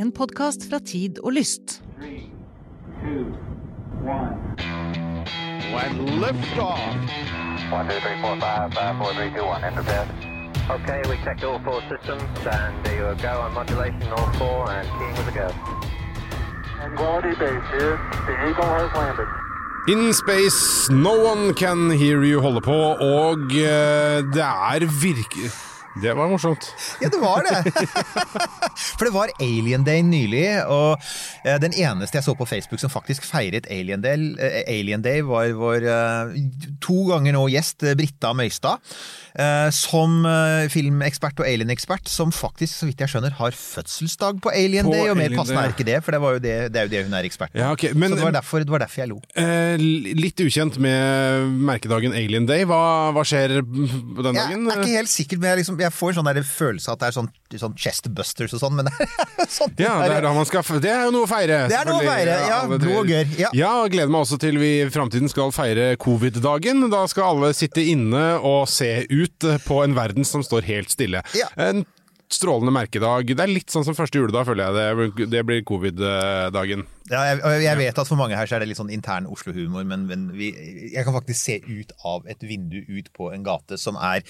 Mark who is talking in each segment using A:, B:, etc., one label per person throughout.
A: En podkast fra Tid og Lyst.
B: Three, two, one.
C: and liftoff.
D: One, two, three, four, five, five, four, three, two, one. Enter bed.
E: Okay, we checked all four systems, and there you go on modulation, all four, and keying with a go.
D: Quality base here. The Eagle has landed.
C: In space, no one can hear you holde på, og uh, det er virke... Det var morsomt.
F: Ja, det var det! For det var Alien Day nylig, og eh, den eneste jeg så på Facebook som faktisk feiret Alien Day, eh, Alien Day var vår eh, to ganger nå gjest Britta Møystad. Eh, Som eh, filmekspert og alien-ekspert, som faktisk, så vidt jeg skjønner, har fødselsdag på Alien
C: På
F: Day. Og mer passende er ikke det, for det, var jo det, det er jo det hun er ekspert på.
C: Ja, okay. men-
F: så det var, derfor, det var derfor jeg lo.
C: Eh, litt ukjent med merkedagen Alien Day. Hva, hva skjer på den
F: Jeg er ikke helt sikker, men jeg, liksom, jeg får en sånn følelse at det er sånn, sånn chestbusters og sånn, men det er sånn
C: Ja, det er, da man skal, det er jo noe å feire.
F: Det er noe å feire, ja, blod og gørr, ja.
C: ja, og gleder meg også til vi i framtiden skal feire covid-dagen. Da skal alle sitte inne og se ut på en verden som står helt stille.
F: Ja.
C: En strålende merkedag. Det er litt sånn som første juledag, føler jeg. Det, det blir covid-dagen.
F: Ja, jeg, jeg vet at for mange her så er det litt sånn intern Oslo-humor, men, men vi, jeg kan faktisk se ut av et vindu ut på en gate som er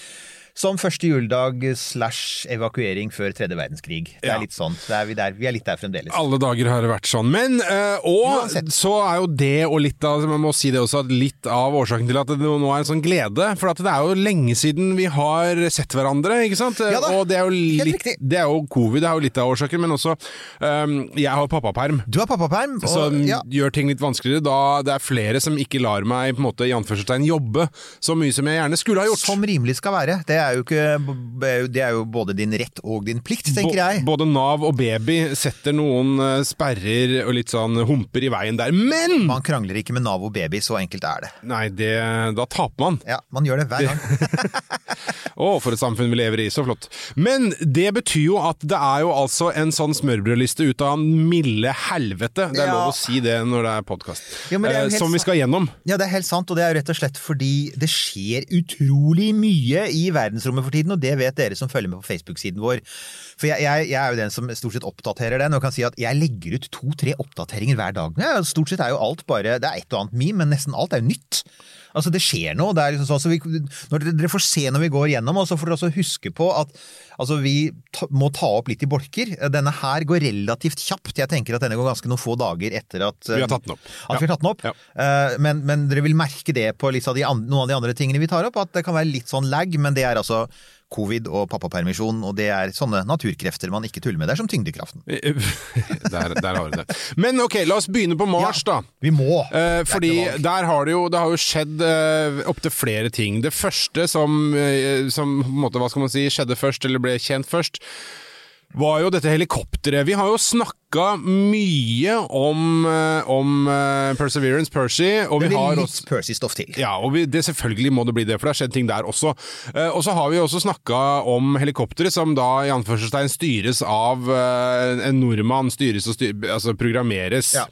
F: som første juledag slash evakuering før tredje verdenskrig. Det
C: Ja.
F: er litt sånn. Er vi, der, vi er litt der fremdeles.
C: Alle dager har det vært sånn. Men, øh, og
F: Uansett.
C: så er jo det, og litt av man må si det også, litt av årsaken til at det nå er en sånn glede. For at det er jo lenge siden vi har sett hverandre, ikke sant?
F: Ja da,
C: og det er jo
F: helt riktig.
C: Det er jo covid, det er jo litt av årsaken, men også øh, Jeg har pappaperm.
F: Du har pappaperm, og
C: Som
F: ja,
C: gjør ting litt vanskeligere, da det er flere som ikke lar meg på en måte i anførselstegn jobbe så mye som jeg gjerne skulle ha gjort.
F: som rimelig skal være. Det er jo, ikke, det er jo både din rett og din plikt, tenker jeg.
C: Både Nav og baby setter noen eh, sperrer og litt sånn humper i veien der. Men!
F: Man krangler ikke med Nav og baby, så enkelt er det.
C: Nei, det, da taper man.
F: Ja, Man gjør det hver gang.
C: Å, for et samfunn vi lever i, så flott. Men det betyr jo at det er jo altså en sånn smørbrødliste ut av en milde helvete. Det er
F: Ja.
C: lov å si det når det er podkast.
F: Ja, er
C: som vi skal gjennom.
F: Ja, det er helt sant, og det er jo rett og slett fordi det skjer utrolig mye i verdensrommet for tiden, og det vet dere som følger med på Facebook-siden vår. For jeg, jeg, jeg er jo den som stort sett oppdaterer den, og kan si at jeg legger ut to-tre oppdateringer hver dag. Stort sett er jo alt bare Det er et og annet meme, men nesten alt er jo nytt. Altså, det skjer noe. Det er liksom sånn, så vi, når dere, får se når vi går gjennom, og så får dere også huske på at altså, vi ta, må ta opp litt i bolker. Denne her går relativt kjapt. Jeg tenker at denne går ganske noen få dager etter at
C: Vi har tatt den opp.
F: At vi har tatt den opp.
C: Ja.
F: Eh, Men, men dere vil merke det på av de noen av de andre tingene vi tar opp, at det kan være litt sånn lag, men det er altså covid og pappapermisjon, og det er sånne naturkrefter man ikke tuller med. Det er som tyngdekraften.
C: der, der har vi det. Men ok, la oss begynne på Mars, da.
F: Vi må!
C: Eh, fordi der har det jo, det har jo skjedd eh, opptil flere ting. Det første som, eh, som måte, hva skal man si, skjedde først, eller ble kjent først, var jo dette helikopteret. Vi har jo snakka mye om, eh, om eh, Perseverance, Percy, og
F: det
C: vi
F: blir
C: har
F: litt Percy-stoff til.
C: ja, og vi, det selvfølgelig må det bli det, for det har skjedd ting der også. Eh, og så har vi også snakka om helikopteret, som da i anførselstegn styres av en nordmann, styres og styr, altså programmeres.
F: Ja.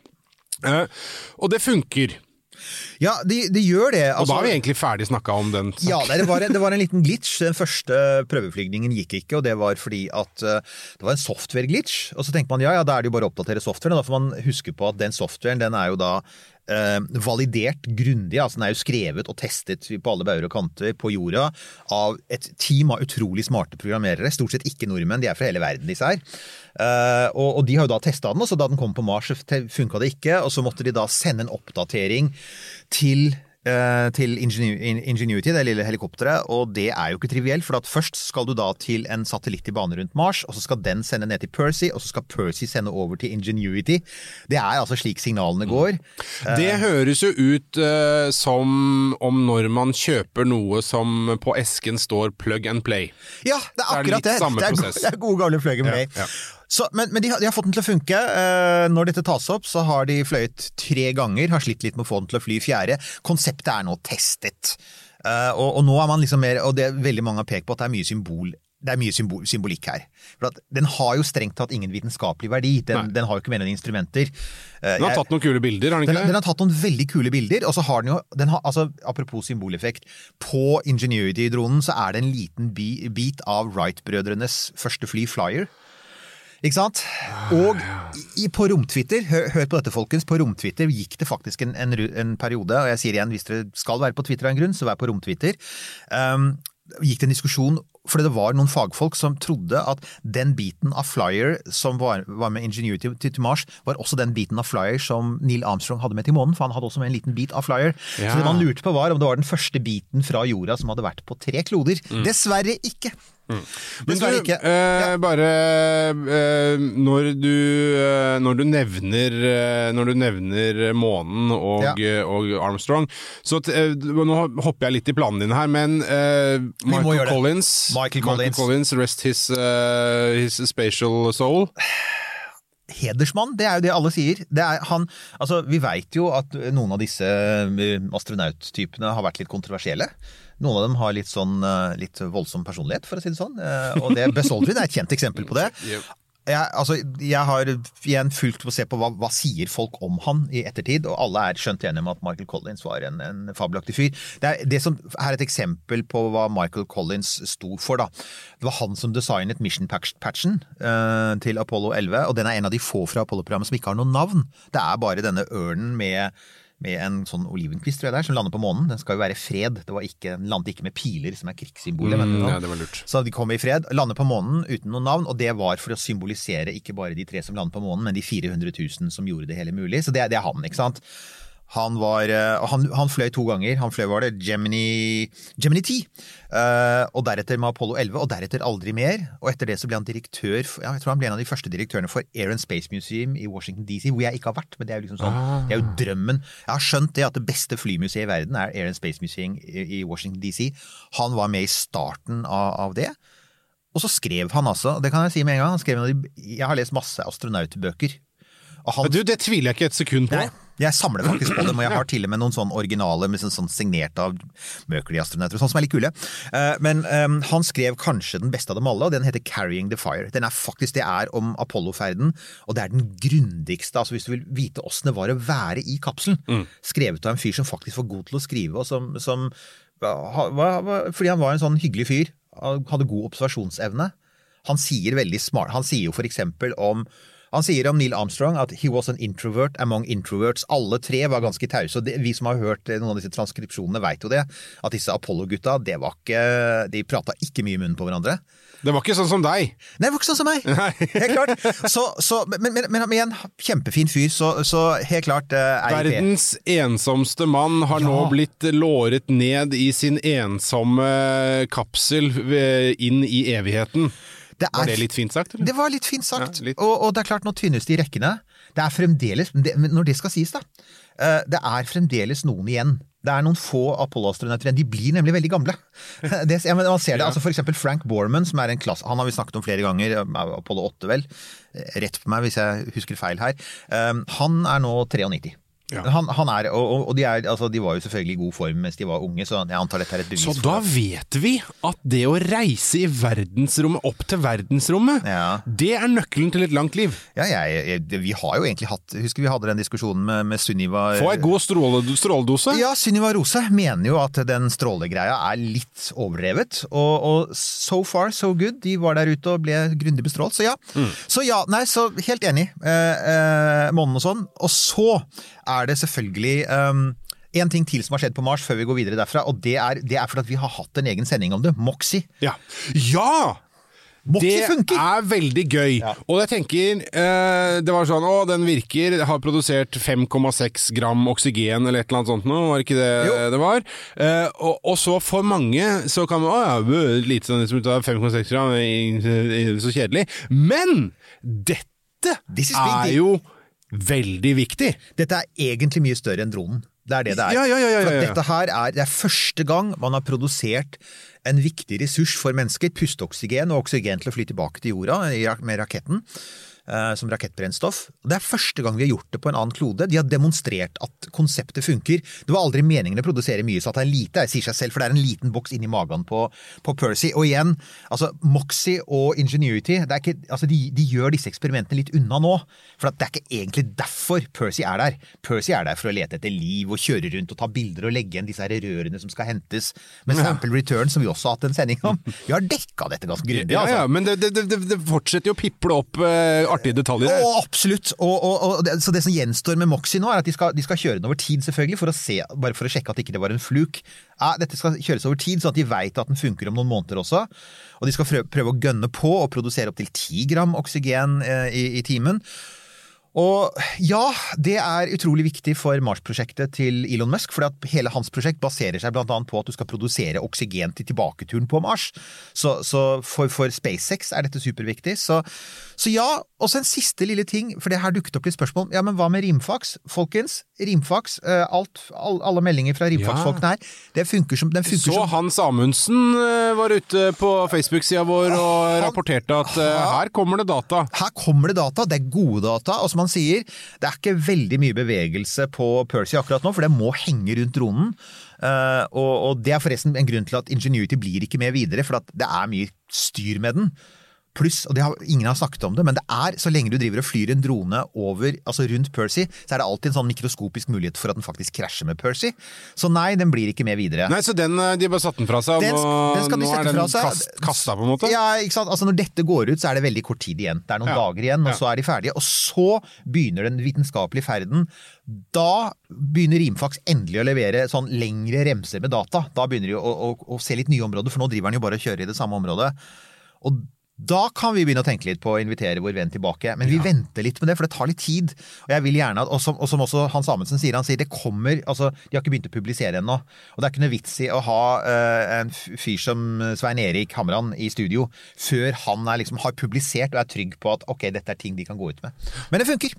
C: Og det funker.
F: Ja, de, de gjør det.
C: Og
F: altså-
C: da har vi egentlig ferdig snakka om den. saken.
F: Ja, det var, det var en liten glitch. Den første prøveflygningen gikk ikke, og det var fordi at eh, det var en software-glitch. Og så tenker man ja, ja, da er det jo bare å oppdatere softwaren. og Da får man huske på at den softwaren den er jo da eh, validert grundig. altså Den er jo skrevet og testet på alle bauger og kanter på jorda av et team av utrolig smarte programmerere. Stort sett ikke nordmenn, de er fra hele verden, disse her. Eh, og, og de har jo da testa den, og så da den kom på Mars, funka det ikke. Og så måtte de da sende en oppdatering til til Ingenuity, det lille helikopteret, og det er jo ikke trivielt, for at først skal du da til en satellitt i bane rundt Mars, og så skal den sende ned til Percy, og så skal Percy sende over til Ingenuity. Det er altså slik signalene går.
C: Det høres jo ut uh, som om når man kjøper noe som på esken står plug and play.
F: Ja, det er
C: Det er
F: akkurat det!
C: samme
F: det, er, det er gode gamle plug and play.
C: Ja, ja.
F: Så, men men de, har, de har fått den til å funke. Eh, når dette tas opp, så har de fløyet tre ganger, har slitt litt med å få den til å fly fjerde. Konseptet er nå testet. Eh, og, og nå er man liksom mer, og det veldig mange har pekt på at det er mye symbol det er mye symbol, symbolikk her. For Den har jo strengt tatt ingen vitenskapelig verdi. Den, den har jo ikke mer enn instrumenter. Eh,
C: Den har tatt noen kule bilder, har den
F: ikke
C: ikke
F: den
C: det?
F: har tatt noen veldig kule bilder, og så har den jo den har, altså, Apropos symboleffekt. På Ingenuity-dronen så er det en liten bi, bit av Wright-brødrenes første fly, Flyer. Ikke sant? Og i, på romtwitter, hør, hør på dette folkens, på romtwitter gikk det faktisk en, en, en periode, og jeg sier igjen, hvis dere skal være på Twitter av en grunn, så vær på romtwitter, um, gikk det en diskusjon, fordi det var noen fagfolk som trodde at den biten av Flyer som var, var med Ingenuity til, til Mars, var også den biten av Flyer som Neil Armstrong hadde med til månen, for han hadde også med en liten bit av Flyer.
C: Ja.
F: Så det man lurte på var om det var den første biten fra jorda som hadde vært på tre kloder. Dessverre ikke.
C: Men du,
F: ikke.
C: eh, bare øh, når, du, øh, når du nevner Når du nevner månen og,
F: Ja.
C: og Armstrong Så Nå hopper jeg litt i planene dine her, men Michael
F: gjøre det.
C: Collins,
F: Michael Collins.
C: Rest his, uh, his spatial soul.
F: hedersmann, det er jo det alle sier. Det han, altså, vi veit jo at noen av disse astronauttypene har vært litt kontroversielle. Noen av dem har litt sånn eh, litt voldsom personlighet, for å si det sånn. Eh, Og det Buzz Aldrin er et kjent eksempel på det. Jeg, altså, jeg har igjen fulgt å se på hva, hva sier folk om han i ettertid, og alle er skjønt enige om at Michael Collins var en, en fabelaktig fyr. Det er, det som er et eksempel på hva Michael Collins sto for. da. Det var han som designet mission-patchen uh, til Apollo 11, og den er en av de få fra Apollo-programmet som ikke har noe navn. Det er bare denne ørnen med med en sånn olivenkvist tror jeg det er, som lander på månen. Den skal jo være fred. Det var ikke, den landet ikke med piler, som er krigssymbolet.
C: Mm, ja, det var lurt.
F: Så de kom i fred, lander på månen uten noe navn, og det var for å symbolisere ikke bare de tre som landet på månen, men de 400 000 som gjorde det hele mulig. Så det, det er han, ikke sant. Han, var, eh, han, han fløy to ganger. Han fløy var det Gemini, Gemini 10, uh, og deretter med Apollo 11, og deretter aldri mer. Og etter det så ble han direktør for, ja, Jeg tror han ble en av de første direktørene for Air and Space Museum i Washington DC, hvor jeg ikke har vært, men det er jo liksom sånn, det er jo drømmen. Jeg har skjønt det at det beste flymuseet i verden er Air and Space Museum i, i Washington DC. Han var med i starten av, av det. Og så skrev han altså, det kan jeg si med en gang, han skrev jeg har lest masse astronautbøker. Han,
C: Du, det tviler jeg ikke et sekund på.
F: Nei, jeg samler faktisk på dem, og jeg har til og med noen sånne originale med sånn, sånn signert av Mercury-astronauter, sånn som er litt kule. Eh, Men um, han skrev kanskje den beste av dem alle, og den heter 'Carrying the Fire'. Den er faktisk, Det er om Apollo-ferden, og det er den grundigste, altså hvis du vil vite åssen det var å være i kapselen. Skrevet av en fyr som faktisk var god til å skrive, og som, som Fordi han var en sånn hyggelig fyr, hadde god observasjonsevne. Han sier veldig smart Han sier jo for eksempel om han sier om Neil Armstrong at he was an introvert among introverts. Alle tre var ganske tause. og det, Vi som har hørt eh, noen av disse transkripsjonene, veit jo det. At disse Apollo-gutta, det var ikke De prata ikke mye i munnen på hverandre.
C: Det var ikke sånn som deg.
F: Nei, det var ikke sånn som meg! Helt klart. Så, så, men, men, men, men igjen, kjempefin fyr, så, så helt klart eh,
C: Verdens ensomste mann har nå blitt låret ned i sin ensomme kapsel ved- inn i evigheten.
F: Det
C: Var
F: er-
C: det litt fint sagt, eller?
F: Det var litt fint sagt.
C: Ja, litt.
F: Og, og det er klart, nå tynnes de rekkene. Det er fremdeles, når det skal sies, da. eh, Det er fremdeles noen igjen. Det er noen få Apollo-astronauter igjen. De blir nemlig veldig gamle. Det, ja, man ser det, altså For eksempel Frank Borman, som er en klasse, han har vi snakket om flere ganger, Apollo 8 vel. Eh, Rett på meg hvis jeg husker feil her. Eh, Han er nå 93.
C: Ja.
F: Han, han er, og, og- de, er, altså, de var jo selvfølgelig i god form mens de var unge, så jeg antar dette er et bevis
C: Så da vet vi at det å reise i verdensrommet, opp til verdensrommet,
F: Ja.
C: det er nøkkelen til et langt liv.
F: Ja, jeg, jeg, vi har jo egentlig hatt Husker vi hadde den diskusjonen med, med Sunniva
C: Få ei god stråle, stråledose.
F: Ja, Sunniva Rose mener jo at den strålegreia er litt overdrevet. Og, og so far so good. De var der ute og ble grundig bestrålt, så ja. Så ja, nei, så helt enig. Eh, eh, månen og sånn. Og så er det selvfølgelig um, en ting til som har skjedd på Mars før vi går videre derfra, og det er, det er fordi at vi har hatt en egen sending om det. Moxie.
C: Ja! ja!
F: Moxie
C: Det
F: funker!
C: er veldig gøy.
F: Ja.
C: Og jeg tenker eh, Det var sånn Å, den virker. Har produsert 5,6 gram oksygen eller et eller annet sånt noe. Var ikke det
F: Jo.
C: det var? Eh, og, og så for mange så kan man Å ja, bø, lite sånn som ut av 5,6 gram. Så kjedelig. Men dette er jo veldig viktig.
F: Dette er egentlig mye større enn dronen. Det er det det er.
C: Ja, ja, ja, ja,
F: For. Dette her er, det er første gang man har produsert en viktig ressurs for mennesker, pusteoksygen og oksygen til å fly tilbake til jorda med raketten. Eh, som rakettbrennstoff. Det er første gang vi har gjort det på en annen klode. De har demonstrert at konseptet funker. Det var aldri meningen å produsere mye, så at det er lite, jeg sier seg selv, for det er en liten boks inni magen på, på Percy. Og igjen, altså Moxie og Ingenuity, det er ikke, altså de, de gjør disse eksperimentene litt unna nå. For at det er ikke egentlig derfor Percy er der. Percy er der for å lete etter liv og kjøre rundt og ta bilder og legge igjen disse her rørene som skal hentes med sample return, som vi også har hatt en sending om. Vi har dekka dette ganske grundig,
C: Ja,
F: altså.
C: ja, men det, det, det, det fortsetter jo å piple opp eh, artige detaljer her.
F: Absolutt! Og, og, og det, så det som gjenstår med Moxie nå, er at de skal, de skal kjøre den over tid, selvfølgelig, for å se, bare for å sjekke at ikke det var en fluk. Ja, dette skal kjøres over tid, sånn at de veit at den funker om noen måneder også. Og de skal prøve, å gønne på og produsere opptil ti gram oksygen eh, i, i timen. Og ja, det er utrolig viktig for Mars-prosjektet til Elon Musk, for hele hans prosjekt baserer seg blant annet på at du skal produsere oksygen til tilbaketuren på Mars. Så, så for, for SpaceX er dette superviktig. Så, så ja, også en siste lille ting, for det her dukket opp litt spørsmål. Ja, men hva med rimfaks? Folkens, rimfaks, eh, alt, all, alle meldinger fra rimfaksfolkene her, det funker som, den funker
C: Så
F: som
C: Hans Amundsen eh, var ute på Facebook-sida vår og rapporterte at eh, her kommer det data.
F: Her kommer det data, det er gode data, og som han sier, det er ikke veldig mye bevegelse på Percy akkurat nå, for det må henge rundt dronen. Eh, og det er forresten en grunn til at Ingenuity blir ikke med videre, for det er mye styr med den. Pluss, og det har, ingen har snakket om det, men det er så lenge du driver og flyr en drone over, altså rundt Percy, så er det alltid en sånn mikroskopisk mulighet for at den faktisk krasjer med Percy. Så nei, den blir ikke med videre.
C: Nei, så den, eh, de bare satte den fra seg, og
F: Den, den de
C: nå er den kast, kasta, på en måte?
F: Ja, ikke sant? Altså Når dette går ut, så er det veldig kort tid igjen. Det er noen
C: Ja.
F: dager igjen, og
C: Ja.
F: så er de ferdige. Og så begynner den vitenskapelige ferden. Da begynner Rimfax endelig å levere sånn lengre remser med data. Da begynner de å, å, å se litt nye områder, for nå driver han jo bare og kjører i det samme området. Og da kan vi begynne å tenke litt på å invitere vår venn tilbake. Men vi venter litt med det, for det tar litt tid. Og jeg vil gjerne at, og som, og som også Hans Amundsen sier, han sier det kommer altså, De har ikke begynt å publisere ennå. Og det er ikke noe vits i å ha uh, en fyr som Svein Erik Hamran i studio før han er, liksom, har publisert og er trygg på at ok, dette er ting de kan gå ut med. Men det funker.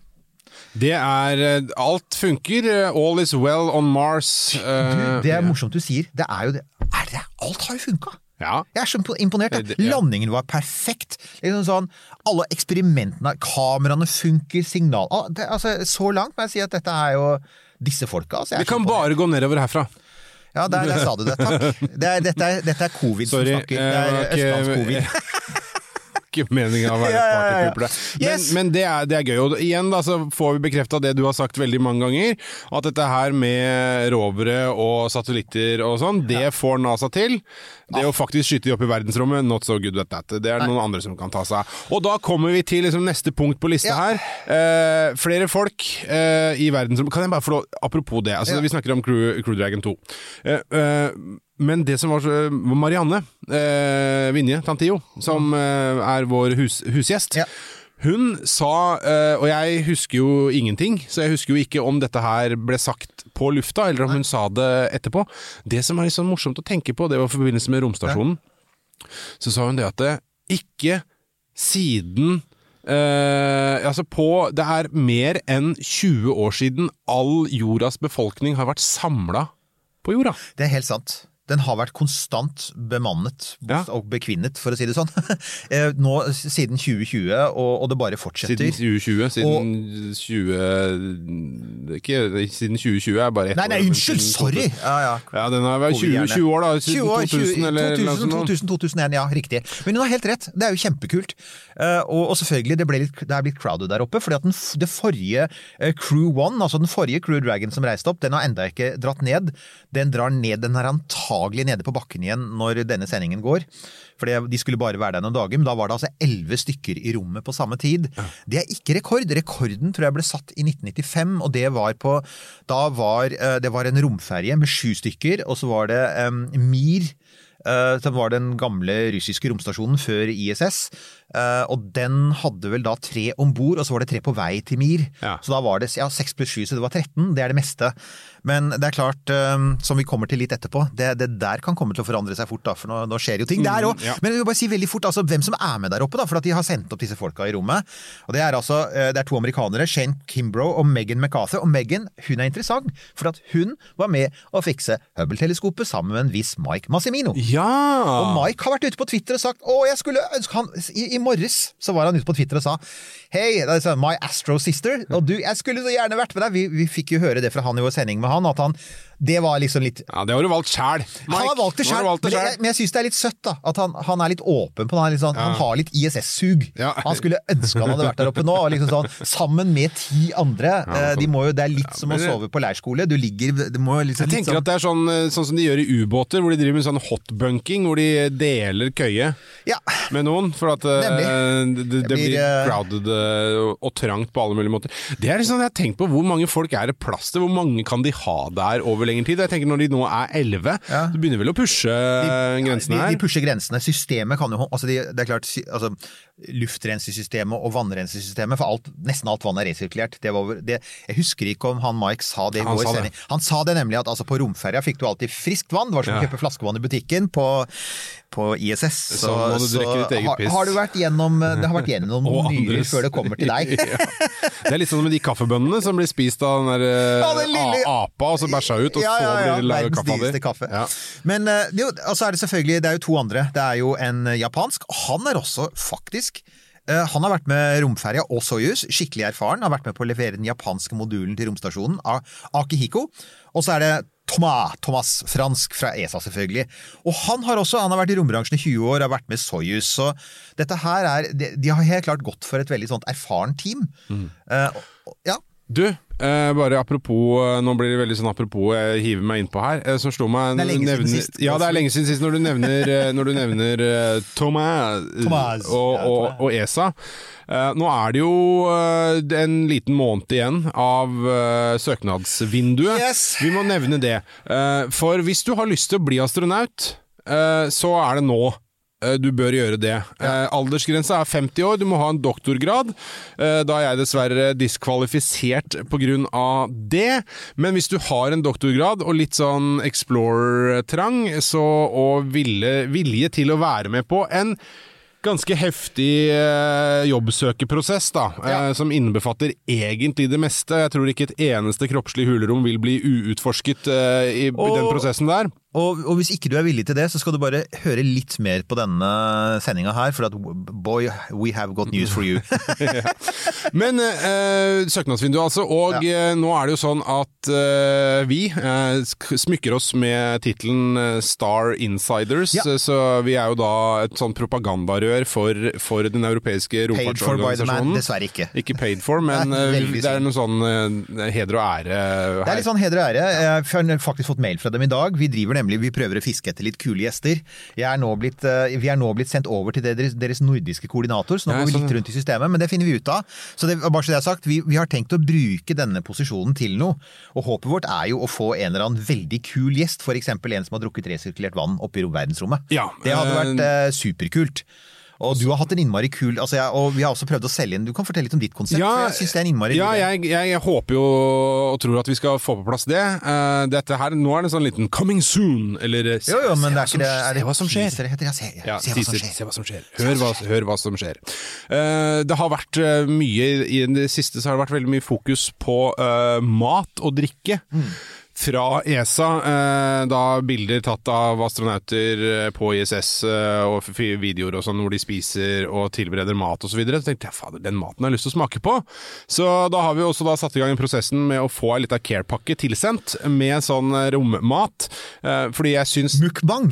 C: Det er eh, Alt funker. eh, All is well on Mars.
F: Du,
C: eh,
F: det er morsomt du sier. Det er jo det. Er det alt har jo funka!
C: Ja.
F: Jeg er så imponert.
C: Ja.
F: Landingen var perfekt. Liksom sånn, alle eksperimentene, kameraene funker, signal ah, altså, Så langt må jeg si at dette er jo disse folka. Altså,
C: Vi kan bare gå nedover herfra.
F: Ja, der, der sa du det. Takk. Det er, dette, er, dette er covid
C: Sorry.
F: som snakker. Det er
C: eh,
F: østlandscovid.
C: Ikke meningen å være
F: Ja, ja, ja, ja.
C: partypooper. Men, men det, er, det er gøy. Og igjen da, så får vi bekrefta det du har sagt veldig mange ganger, at dette her med rovere og satellitter og sånn, det får NASA til. Det å faktisk skyte de opp i verdensrommet, not so good at that. Det er noen andre som kan ta seg av. Og da kommer vi til liksom neste punkt på lista
F: Ja.
C: her. Eh, flere folk eh, i verdensrommet Kan jeg bare få lov Apropos det, altså,
F: Ja.
C: vi snakker om Crew, Crew Dragon 2. Eh, eh, men det som var så Marianne eh, Vinje Tantio, som eh, er vår hus, husgjest,
F: Ja.
C: hun sa eh, Og jeg husker jo ingenting, så jeg husker jo ikke om dette her ble sagt på lufta, eller om hun sa det etterpå. Det som er litt sånn morsomt å tenke på, det var i forbindelse med romstasjonen. Så sa hun det at det ikke siden eh, altså på Det er mer enn 20 år siden all jordas befolkning har vært samla på jorda.
F: Det er helt sant. Den har vært konstant bemannet
C: Ja.
F: og bekvinnet, for å si det sånn. Eh, Nå siden 2020, og, og det bare fortsetter.
C: Siden 2020. Siden 20 er ikke, Siden 2020 er bare ett
F: Nei, nei, unnskyld! Sorry! Ja, ja.
C: Ja, den har vært 20, 20 år, da. Siden
F: 20 år,
C: 2000, eller
F: 2000, 2000, 2001, ja, riktig. Men hun har helt rett, det er jo kjempekult. Eh, og, og selvfølgelig, det, litt, det er blitt crowded der oppe, fordi at den, det forrige eh, Crew One, altså den forrige Crew Dragon som reiste opp, den har enda ikke dratt ned. Den drar ned, den er antagelig nede på bakken igjen når denne sendingen går. For de skulle bare være der noen dager, men da var det altså elleve stykker i rommet på samme tid. Det er ikke rekord. Rekorden tror jeg ble satt i 1995, og det var på Da var eh, det var en romferje med sju stykker, og så var det um, Mir. Uh, som var den gamle russiske romstasjonen før ISS. Eh, og den hadde vel da tre om bord, og så var det tre på vei til Mir.
C: Ja.
F: Så da var det ja, 6 pluss 7, så det var 13. Det er det meste. Men det er klart, eh, som vi kommer til litt etterpå, det, det der kan komme til å forandre seg fort, da, for nå, nå skjer jo ting der òg.
C: ja.
F: Men jeg vil bare si veldig fort altså, hvem som er med der oppe, da, for at de har sendt opp disse folka i rommet. Og Det er altså eh, det er to amerikanere, Shane Kimbrough og Megan McArthur. Og Megan hun er interessant, for at hun var med å fikse Hubble-teleskopet sammen med en viss Mike Massimino.
C: Ja!
F: Og Mike har vært ute på Twitter og sagt å, jeg skulle ønske han, i, I morges så var han ute på Twitter og sa Hei, det er my Astro sister. Og du, jeg skulle så gjerne vært med deg. Vi, vi fikk jo høre det fra han i vår sending med han, at han Det var liksom litt
C: Ja, det har du valgt sjæl.
F: han har valgt det sjæl, men, jeg- men jeg syns det er litt søtt. da At han, han er litt åpen på det. Han, liksom, sånn, han har litt ISS-sug.
C: Ja.
F: Han skulle ønske han hadde vært der oppe nå. Liksom sånn, sammen med ti andre. Ja, de må jo, det er litt som å sove på leirskole. Du ligger det må liksom
C: Jeg tenker
F: sånn,
C: at det er sånn, eh, sånn som de gjør i ubåter, hvor de driver med sånn hotbunking, hvor de deler køye
F: Ja.
C: med noen. For at
F: uh,
C: det, det, det
F: blir, eh,
C: crowded uh, og trangt på alle mulige måter. Det er liksom, jeg har tenkt på Hvor mange folk er det plass til? Hvor mange kan de ha der over lengre tid? Jeg tenker Når de nå er elleve,
F: Ja.
C: så begynner vel å pushe grensene her.
F: de pusher grensene. Systemet kan jo altså de, Det er klart, altså, luftrensesystemet og vannrensesystemet, for alt, nesten alt vann er resirkulert. Det var, det, jeg husker ikke om han Mike sa det i vår sending. Han sa det nemlig at altså, på romferja fikk du alltid friskt vann. Det var som å
C: Ja.
F: kjøpe flaskevann i butikken på, på ISS.
C: så må du drikke ditt eget
F: har,
C: piss.
F: har du vært gjennom Det har vært gjennom noen nyrer før det kommer til deg.
C: Ja. Det er litt sånn med de kaffebønnene som blir spist av den der eh,
F: Ja, den lille-
C: apa, og så bæsja ut, og
F: Ja, ja, ja.
C: så blir det kaffe av det.
F: kaffe.
C: Ja.
F: Men eh, jo- altså er det selvfølgelig Det er jo to andre. Det er jo en eh, japansk. Han er også faktisk eh, han har vært med romferja og Soyuz, skikkelig erfaren. Har vært med på å levere den japanske modulen til romstasjonen, Akihiko. Og så er det Thomas, Thomas, fransk fra ESA selvfølgelig. Og han har også, han har vært i rombransjen i 20 år, har vært med Soyuz. Så dette her er De, de har helt klart gått for et veldig sånt erfaren team.
C: Mm.
F: Uh, ja.
C: Du, eh, bare apropos eh, Nå blir det veldig sånn apropos jeg hiver meg innpå her. Eh, som slo meg
F: Det er lenge
C: nevner,
F: siden sist.
C: Ja, det er lenge siden sist når du nevner, eh, når du nevner eh, Thomas,
F: Thomas.
C: Og,
F: Ja,
C: og, og ESA. Eh, nå er det jo en liten måned igjen av søknadsvinduet.
F: Yes.
C: Vi må nevne det. For hvis du har lyst til å bli astronaut, så er det nå. Eh, Du bør gjøre det. Eh, aldersgrensa er 50 år, du må ha en doktorgrad. Eh, da er jeg dessverre diskvalifisert pga. det. Men hvis du har en doktorgrad og litt sånn explorer-trang, så, og ville, vilje til å være med på en Ganske heftig eh, jobbsøkeprosess, da, eh, som innbefatter egentlig det meste. Jeg tror ikke et eneste kroppslig hulrom vil bli uutforsket eh, i, i den prosessen der.
F: Og, og hvis ikke du er villig til det, så skal du bare høre litt mer på denne sendinga her, for at boy, we have got news for you.
C: Men eh, søknadsvinduet, altså. Og eh, nå er det jo sånn at eh, vi eh, smykker oss med tittelen eh, Star Insiders.
F: Ja.
C: Så vi er jo da et sånn propagandarør for, for den europeiske romfartsorganisasjonen.
F: dessverre ikke.
C: Ikke paid for, men
F: Nei,
C: det er noe sånn heder og ære her.
F: Det er litt sånn heder og ære. Jeg har faktisk fått mail fra dem i dag. Vi driver nemlig, vi prøver å fiske etter litt kule gjester. Jeg er nå blitt, eh, vi er nå blitt sendt over til deres, deres nordiske koordinator, så nå går vi litt rundt i systemet, men det finner vi ut av. Så det, bare så det er sagt, vi, vi har tenkt å bruke denne posisjonen til noe. Og håpet vårt er jo å få en eller annen veldig kul gjest, f.eks. en som har drukket resirkulert vann oppe i verdensrommet.
C: Ja,
F: det hadde
C: eh,
F: vært eh, superkult. Og du har hatt en innmari kul altså jeg, Og vi har også prøvd å selge inn Du kan fortelle litt om ditt konsept. for jeg synes det er en innmari
C: ja jeg, jeg, jeg håper jo og tror at vi skal få på plass det. Uh, dette her, Nå er det en sånn liten 'coming soon', eller eh, se,
F: Jo, jo, men
C: se
F: det
C: hva
F: er ikke
C: hva som
F: det se,
C: Ja,
F: se hva som skjer.
C: se hva som skjer. Hør hva, hør hva som skjer. Uh, det har vært uh, mye I det siste så har det vært veldig mye fokus på eh, mat og drikke.
F: Mm.
C: Fra ESA, eh, da bilder tatt av astronauter eh, på ISS eh, og videoer og sånn hvor de spiser og tilbereder mat osv. Så, videre. så tenkte jeg fader, den maten har jeg lyst til å smake på. Så da har vi også da satt i gang prosessen med å få ei lita care-pakke tilsendt med sånn rommat. Fordi jeg syns
F: Mukbang!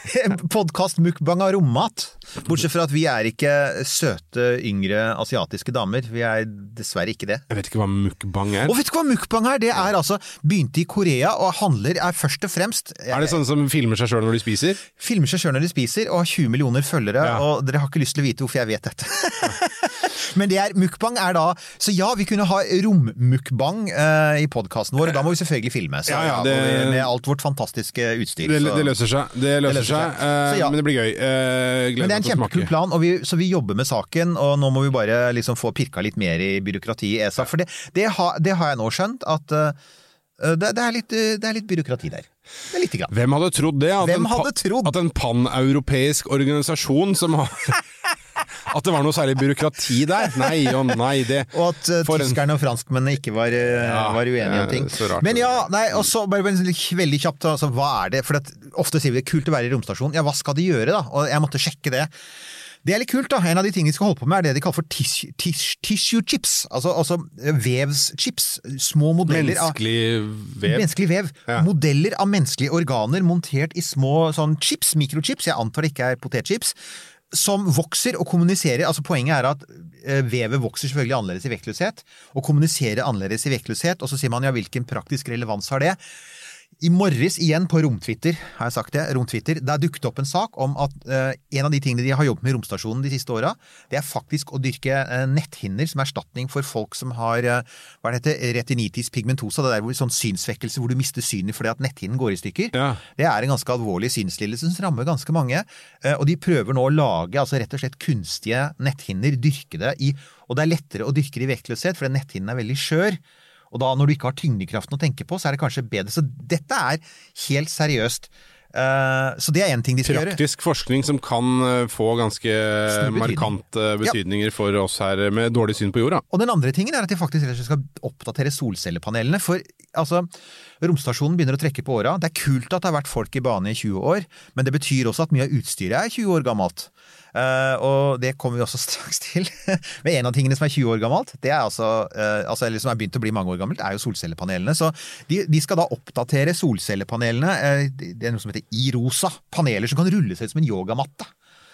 F: Podkast mukbang av rommat. Bortsett fra at vi er ikke søte, yngre asiatiske damer. Vi er dessverre ikke det.
C: Jeg vet ikke hva mukbang er.
F: Og vet du hva mukbang er? Det er altså Begynte i Korea og handler er først og fremst
C: Er det sånne som filmer seg sjøl når de spiser?
F: Filmer seg sjøl når de spiser og har 20 millioner følgere,
C: Ja.
F: og dere har ikke lyst til å vite hvorfor jeg vet dette. Men det er, mukbang er da Så ja, vi kunne ha rommukbang eh, i podkasten vår, og da må vi selvfølgelig filme. Så,
C: Ja, ja, det-
F: ja, Med alt vårt fantastiske utstyr.
C: Det, det løser seg. Det løser,
F: løser
C: seg,
F: seg.
C: Uh,
F: Så ja.
C: men det blir gøy. Uh, gleder
F: det er en kjempekul plan, vi, så vi jobber med saken, og nå må vi bare liksom få pirka litt mer i byråkrati i ESA. For det, det, har, det har jeg nå skjønt, at uh, det, det, er litt, eh, det er litt byråkrati der. Det er lite grann.
C: Hvem hadde trodd det? At
F: Hvem hadde trodd?
C: At en paneuropeisk organisasjon som har At det var noe særlig byråkrati der? Nei og nei, det
F: Og at
C: uh,
F: tyskerne og franskmennene ikke var, uh,
C: Ja,
F: var uenige om ting. Men ja, nei, og så bare bare veldig kjapt, altså, hva er det? For at, ofte sier vi det er kult å være i romstasjonen. Ja, hva skal de gjøre da? Og jeg måtte sjekke det. Det er litt kult, da. En av de tingene de skal holde på med, er det de kaller for tissue, tis, tissue chips. Altså, altså vevschips. Små modeller av
C: Menneskelig vev.
F: Menneskelig vev.
C: Ja.
F: Modeller av menneskelige organer montert i små sånn chips, mikrochips, jeg antar det ikke er potetchips, som vokser og kommuniserer. Altså Poenget er at eh, vevet vokser selvfølgelig annerledes i vektløshet, og kommuniserer annerledes i vektløshet, og så sier man ja, hvilken praktisk relevans har det? I morges igjen på Romtwitter, har jeg sagt det, Romtwitter, der dukket opp en sak om at uh, en av de tingene de har jobbet med i romstasjonen de siste åra, det er faktisk å dyrke uh, netthinner som erstatning for folk som har uh, hva det heter, retinitis pigmentosa, det der hvor sånn synsvekkelse hvor du mister synet fordi at netthinnen går i stykker.
C: Ja.
F: Det er en ganske alvorlig synslidelse som rammer ganske mange. Og de prøver nå å lage altså rett og slett kunstige netthinner, dyrke det i Og det er lettere å dyrke det i vektløshet, for netthinnen er veldig skjør. Og da når du ikke har tyngdekraften å tenke på, så er det kanskje bedre. Så dette er helt seriøst. Eh, Så det er én ting de skal gjøre.
C: Praktisk forskning som kan eh, få ganske markante betydninger for oss her med dårlig syn på jorda.
F: Og den andre tingen er at de faktisk skal oppdatere solcellepanelene. For altså, romstasjonen begynner å trekke på åra. Det er kult at det har vært folk i bane i 20 år, men det betyr også at mye av utstyret er 20 år gammelt. Eh, og det kommer vi også straks til. Men en av tingene som er 20 år gammelt, det er altså, eh, altså eller som er begynt å bli mange år gammelt, er jo solcellepanelene. Så de, de skal da oppdatere solcellepanelene. eh, det er noe som heter iRosa. Paneler som kan rulle seg ut som en yogamatte.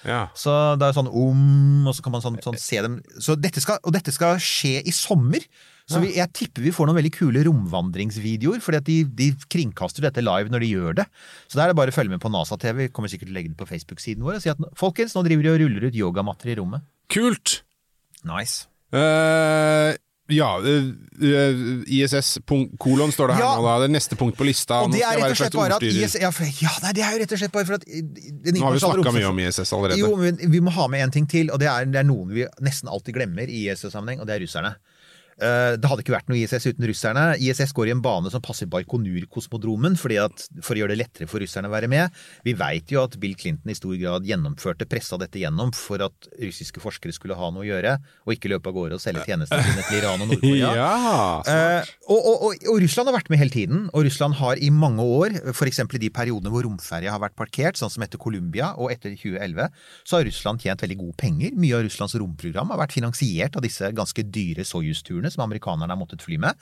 C: Ja.
F: Så det er sånn om, og så kan man sånn, sånn se dem. Så dette skal, og dette skal skje i sommer. Så vi, jeg tipper vi får noen veldig kule romvandringsvideoer, fordi at de, de kringkaster dette live når de gjør det. Så da er det bare å følge med på NASA-TV. Vi kommer sikkert til å legge det på Facebook-siden vår og si at folkens, nå driver de og ruller ut yogamatter i rommet.
C: Kult!
F: Nice.
C: Uh, ja, eh, eh, ISS kolon står det her
F: Ja.
C: nå, da. Det er neste punkt på lista.
F: Og det er rett og slett bare at
C: ordstyrer.
F: IS, ja, for, ja, nei, det er jo rett og slett bare for at
C: Nå har vi snakka mye om ISS allerede.
F: Jo, men vi må ha med en ting til, og det er, det er noen vi nesten alltid glemmer i ISS-sammenheng, og det er russerne. Eh, Det hadde ikke vært noe ISS uten russerne. ISS går i en bane som passer Baikonur-kosmodromen for å gjøre det lettere for russerne å være med. Vi veit jo at Bill Clinton i stor grad gjennomførte, pressa dette gjennom for at russiske forskere skulle ha noe å gjøre, og ikke løpe av gårde og selge tjenestene sine til Iran og Nord-Korea.
C: Ja,
F: Eh, og, og, og, og Russland har vært med hele tiden, og Russland har i mange år, f.eks. i de periodene hvor romferja har vært parkert, sånn som etter Colombia og etter 2011, så har Russland tjent veldig gode penger. Mye av Russlands romprogram har vært finansiert av disse ganske dyre Soyuz-turene som amerikanerne har måttet fly med.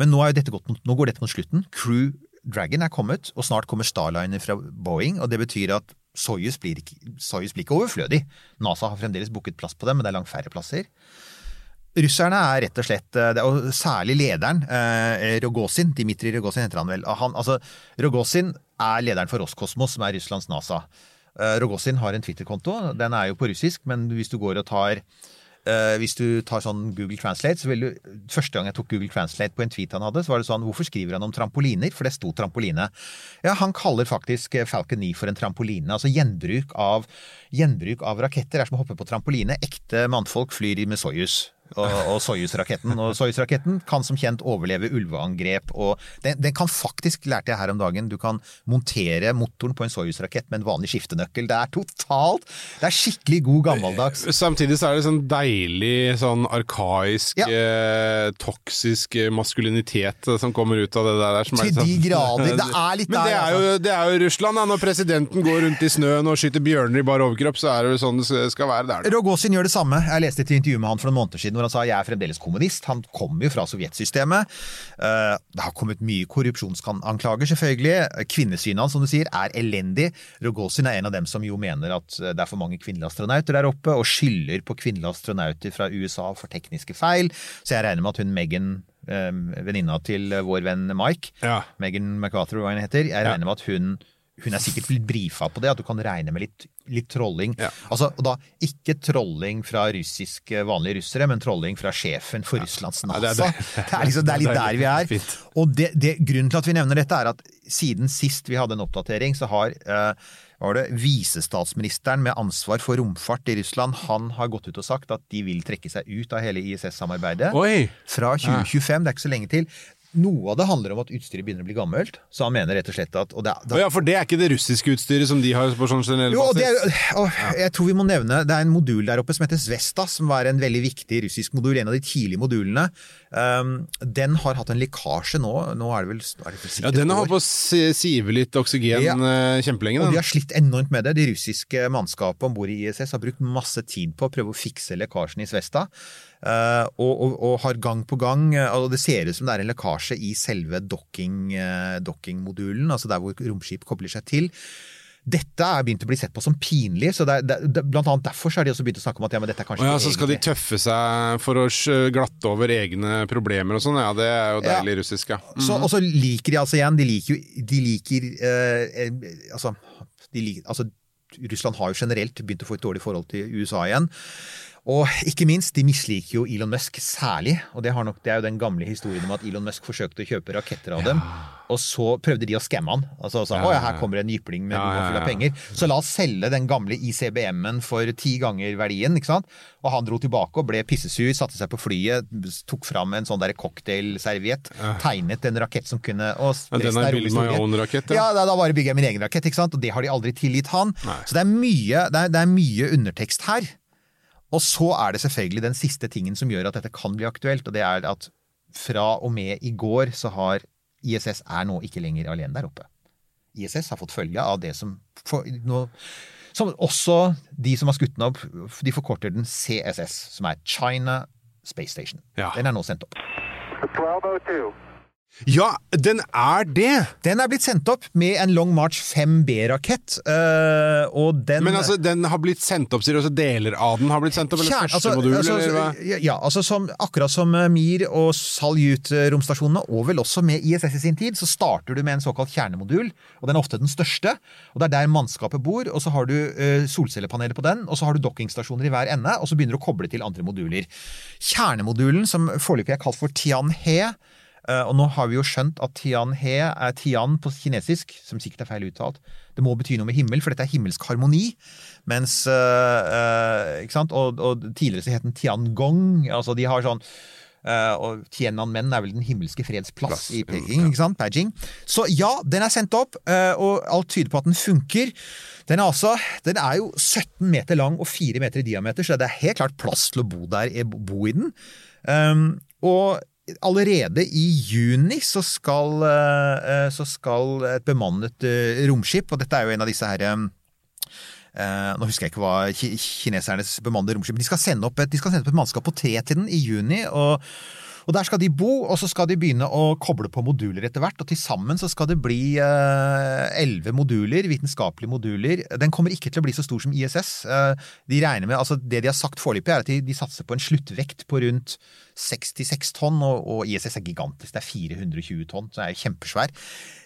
F: Men nå, gått, nå går dette mot slutten. Crew Dragon er kommet, og snart kommer Starliner fra Boeing, og det betyr at Soyuz blir Soyuz blir ikke overflødig. NASA har fremdeles booket plass på dem, men det er langt færre plasser. Russerne er rett og slett, eh, og særlig lederen, eh, Rogozin, Dmitrij Rogozin heter han vel. Han, altså, Rogozin er lederen for Roskosmos, som er Russlands NASA. Eh, Rogozin har en Twitter-konto, den er jo på russisk, men hvis du går og tar eh, hvis du tar sånn Google Translate, så vil du Første gang jeg tok Google Translate på en tweet han hadde, så var det sånn Hvorfor skriver han om trampoliner? For det sto trampoline. Ja, han kaller faktisk eh, Falcon 9 for en trampoline. Altså gjenbruk av, gjenbruk av raketter er som å hoppe på trampoline. Ekte mannfolk flyr med Soyuz. Og, og Soyuz-raketten. Og Soyuz-raketten kan som kjent overleve ulveangrep. Og den, den kan faktisk, lærte jeg her om dagen, du kan montere motoren på en Soyuz-rakett med en vanlig skiftenøkkel. Det er totalt Det er skikkelig god gammeldags.
C: Samtidig så er det sånn deilig, sånn arkaisk,
F: Ja.
C: eh, toksisk eh, maskulinitet eh, som kommer ut av det der. Som er
F: Til
C: litt
F: de
C: sånn-
F: grader. Det er litt
C: Men det
F: der,
C: er, jo, det er jo Russland, da. Når presidenten går rundt i snøen og skyter bjørner i bar overkropp, så er det jo sånn det skal være der.
F: Rogozin gjør det samme. Jeg leste et intervju med han for noen måneder siden hvor han sa jeg er fremdeles kommunist. Han kommer jo fra sovjetsystemet. Eh, Det har kommet mye korrupsjonsanklager, selvfølgelig. Kvinnesynet hans, som du sier, er elendig. Rogozin er en av dem som jo mener at det er for mange kvinnelige astronauter der oppe, og skylder på kvinnelige astronauter fra USA for tekniske feil. Så jeg regner med at hun Megan, eh, venninna til vår venn Mike,
C: Ja.
F: Megan MacArthur, hva hun heter, jeg regner med at hun hun er sikkert blitt brifa på det, at du kan regne med litt, litt trolling.
C: Ja.
F: Altså, og da ikke trolling fra russiske vanlige russere, men trolling fra sjefen for Russlands NASA.
C: det
F: det,
C: er
F: er
C: det.
F: liksom, det er litt
C: er
F: der vi er.
C: fint.
F: Og det, det, grunnen til at vi nevner dette, er at siden sist vi hadde en oppdatering, så har eh, var det visestatsministeren med ansvar for romfart i Russland, han har gått ut og sagt at de vil trekke seg ut av hele ISS-samarbeidet fra 2025, det er ikke så lenge til. Noe av det handler om at utstyret begynner å bli gammelt, så han mener rett og slett at og det,
C: Å ja, for det er ikke det russiske utstyret som de har på sånn generell
F: jo, det
C: basis?
F: er, og jeg tror vi må nevne Det er en modul der oppe som heter Zvesta, som var en veldig viktig russisk modul. En av de tidlige modulene. Um, den har hatt en lekkasje nå. Nå er det vel, er det
C: Ja, den har holdt på å sive litt oksygen
F: Ja.
C: eh, kjempelenge,
F: Og de har slitt enormt med det. De russiske mannskapet om bord i ISS har brukt masse tid på å prøve å fikse lekkasjen i Svesta. Eh, og, og, og har gang på gang eh, og Det ser ut som det er en lekkasje i selve docking, eh, altså der hvor romskip kobler seg til. Dette er begynt å bli sett på som pinlig, så det er, det, blant annet derfor så har de også begynt å snakke om at ja, men dette er kanskje
C: ja, så skal de tøffe seg for å glatte over egne problemer og sånn. Ja, det er jo
F: Ja.
C: deilig russisk, ja.
F: Så, og så liker de altså igjen De liker jo De liker eh, altså, de liker, altså Russland har jo generelt begynt å få et dårlig forhold til USA igjen. Og ikke minst, de misliker jo Elon Musk særlig. Og det, har nok, det er jo den gamle historien om at Elon Musk forsøkte å kjøpe raketter av dem. Og så prøvde de å skamme han. Altså sa
C: Ja,
F: ja,
C: ja,
F: her
C: ja.
F: kommer en jypling med
C: Ja, ja,
F: full av penger. Så la oss selge den gamle ICBM-en for ti ganger verdien. ikke sant? Og han dro tilbake og ble pissesur, satte seg på flyet, tok fram en sånn cocktailserviett, tegnet en rakett som kunne og
C: Ja, den er build my own-rakett, ja.
F: Ja, da, da bare bygger jeg min egen rakett, ikke sant? Og det har de aldri tilgitt han.
C: Nei.
F: Så det er mye, det er, det er mye undertekst her. Og så er det selvfølgelig den siste tingen som gjør at dette kan bli aktuelt, og det er at fra og med i går så har ISS er nå ikke lenger alene der oppe. ISS har fått følge av det som for, nå, som også de som har skutt den opp, de forkorter den CSS, som er China Space Station.
C: Ja.
F: Den er nå sendt opp.
D: 1202.
C: Ja, den er det!
F: Den er blitt sendt opp med en Long March 5B-rakett, øh, og den
C: Men altså, den har blitt sendt opp, sier du? Altså deler av den har blitt sendt opp? Eller
F: Kjern-
C: første
F: altså-
C: modul,
F: altså,
C: eller hva?
F: ja, altså som, akkurat som eh, Mir og Salyut-romstasjonene, og vel også med ISS i sin tid, så starter du med en såkalt kjernemodul, og den er ofte den største. og Det er der mannskapet bor, og så har du øh, solcellepaneler på den, og så har du dockingstasjoner i hver ende, og så begynner du å koble til andre moduler. Kjernemodulen, som foreløpig er kalt for Tian-he, eh, og nå har vi jo skjønt at Tian-he er Tian på kinesisk, som sikkert er feil uttalt. Det må bety noe med himmel, for dette er himmelsk harmoni. Mens uh, ikke sant? Og, og tidligere så het den Tiangong. Altså de har sånn uh, og Tiananmen er vel den himmelske freds plass i Peking, ikke sant? Beijing. Så ja, den er sendt opp, uh, og alt tyder på at den funker. Den er, altså, den er jo 17 meter lang og 4 meter i diameter, så det er helt klart plass til å bo, der, bo i den. Um, og allerede i juni så skal, eh, så skal et bemannet eh, romskip, og dette er jo en av disse her eh, eh, nå husker jeg ikke hva kinesernes bemannede romskip de skal sende opp et, de skal sende opp et mannskap på tre til den i juni. og og Der skal de bo, og så skal de begynne å koble på moduler etter hvert. og Til sammen så skal det bli elleve moduler, vitenskapelige moduler. Den kommer ikke til å bli så stor som ISS. Eh, de regner med, altså Det de har sagt foreløpig, er at de, de satser på en sluttvekt på rundt 66 tonn. Og, og ISS er gigantisk, det er 420 tonn, så det er kjempesvær.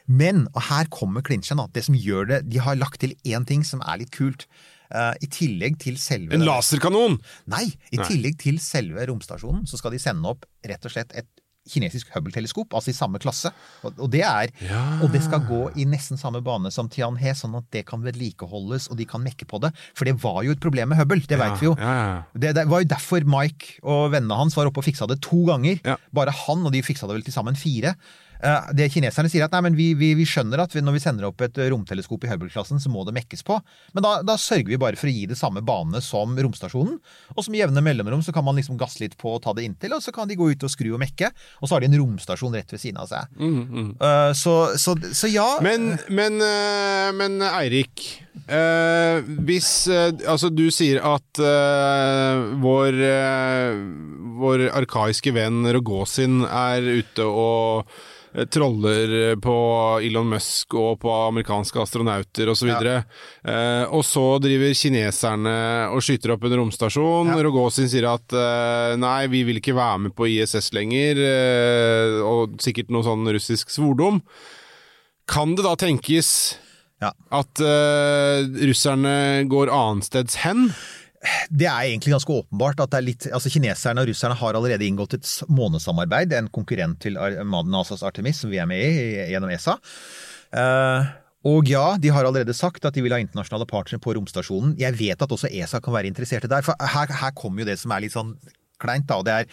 F: Men, og her kommer klinsjen, at det som gjør det De har lagt til én ting som er litt kult. Eh, I tillegg til selve
C: En laserkanon!
F: Nei, i
C: Nei.
F: tillegg til selve romstasjonen så skal de sende opp rett og slett et kinesisk Hubble-teleskop, altså i samme klasse. Og, og, det er,
C: Ja.
F: og det skal gå i nesten samme bane som Tianhe, sånn at det kan vedlikeholdes og de kan mekke på det. For det var jo et problem med Hubble, det vet vi jo.
C: Ja, ja, ja.
F: Det, det var jo derfor Mike og vennene hans var oppe og fiksa det to ganger.
C: Ja.
F: Bare han, og de fiksa det vel til sammen fire. Eh, Det Kineserne sier at nei, men vi, vi, vi skjønner at vi, når vi sender opp et romteleskop i Hubble-klassen, så må det mekkes på. Men da, da sørger vi bare for å gi det samme bane som romstasjonen. Og som jevne mellomrom så kan man liksom gasse litt på og ta det inntil, og så kan de gå ut og skru og mekke. Og så har de en romstasjon rett ved siden av seg. Eh, Så, så, så ja.
C: Men, men, uh, men Eirik, Uh, hvis eh, Altså, du sier at eh, vår, eh, vår arkaiske venn Rogozin er ute og eh, troller på Elon Musk og på amerikanske astronauter osv. Og, så eh, og så driver kineserne og skyter opp en romstasjon.
F: Ja.
C: Rogozin sier at eh, nei, vi vil ikke være med på ISS lenger, eh, og sikkert noe sånn russisk svordom. Kan det da tenkes
F: Ja.
C: at eh, russerne går annensteds hen?
F: Det er egentlig ganske åpenbart at det er litt, altså kineserne og russerne har allerede inngått et månesamarbeid, en konkurrent til NASAs Artemis, som vi er med i- gjennom ESA. Eh, og ja, de har allerede sagt at de vil ha internasjonale partnere på romstasjonen. Jeg vet at også ESA kan være interessert i det, for her, her kommer jo det som er litt sånn kleint, da. og det er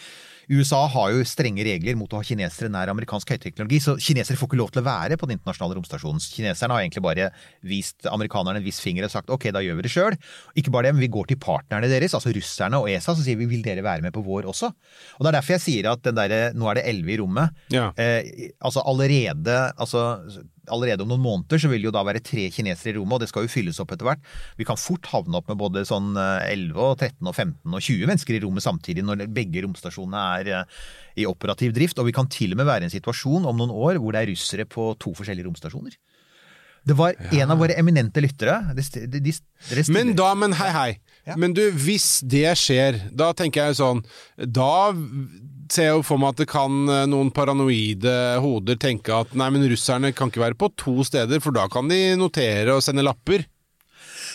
F: USA har jo strenge regler mot å ha kinesere nær amerikansk høyteknologi, så kinesere får ikke lov til å være på den internasjonale romstasjonen. Kineserne har egentlig bare vist amerikanerne en viss finger og sagt ok, da gjør vi det sjøl. Ikke bare det, men vi går til partnerne deres, altså russerne og ESA, så sier vi vil dere være med på vår også. Og det er derfor jeg sier at den der, nå er det elleve i rommet.
C: Ja.
F: Eh, altså allerede, altså allerede om noen måneder så vil det jo da være tre kinesere i rommet, og det skal jo fylles opp etter hvert. Vi kan fort havne opp med både sånn eh, 11 og 13 og 15 og 20 mennesker i rommet samtidig når begge romstasjonene er eh, i operativ drift. Og vi kan til og med være i en situasjon om noen år hvor det er russere på to forskjellige romstasjoner. Det var en av våre eminente lyttere de, de, de,
C: Men da, men hei, hei.
F: Ja.
C: Men du, hvis det skjer, da tenker jeg sånn Da ser jeg jo for meg at det kan eh, noen paranoide hoder tenke at nei, men russerne kan ikke være på to steder, for da kan de notere og sende lapper.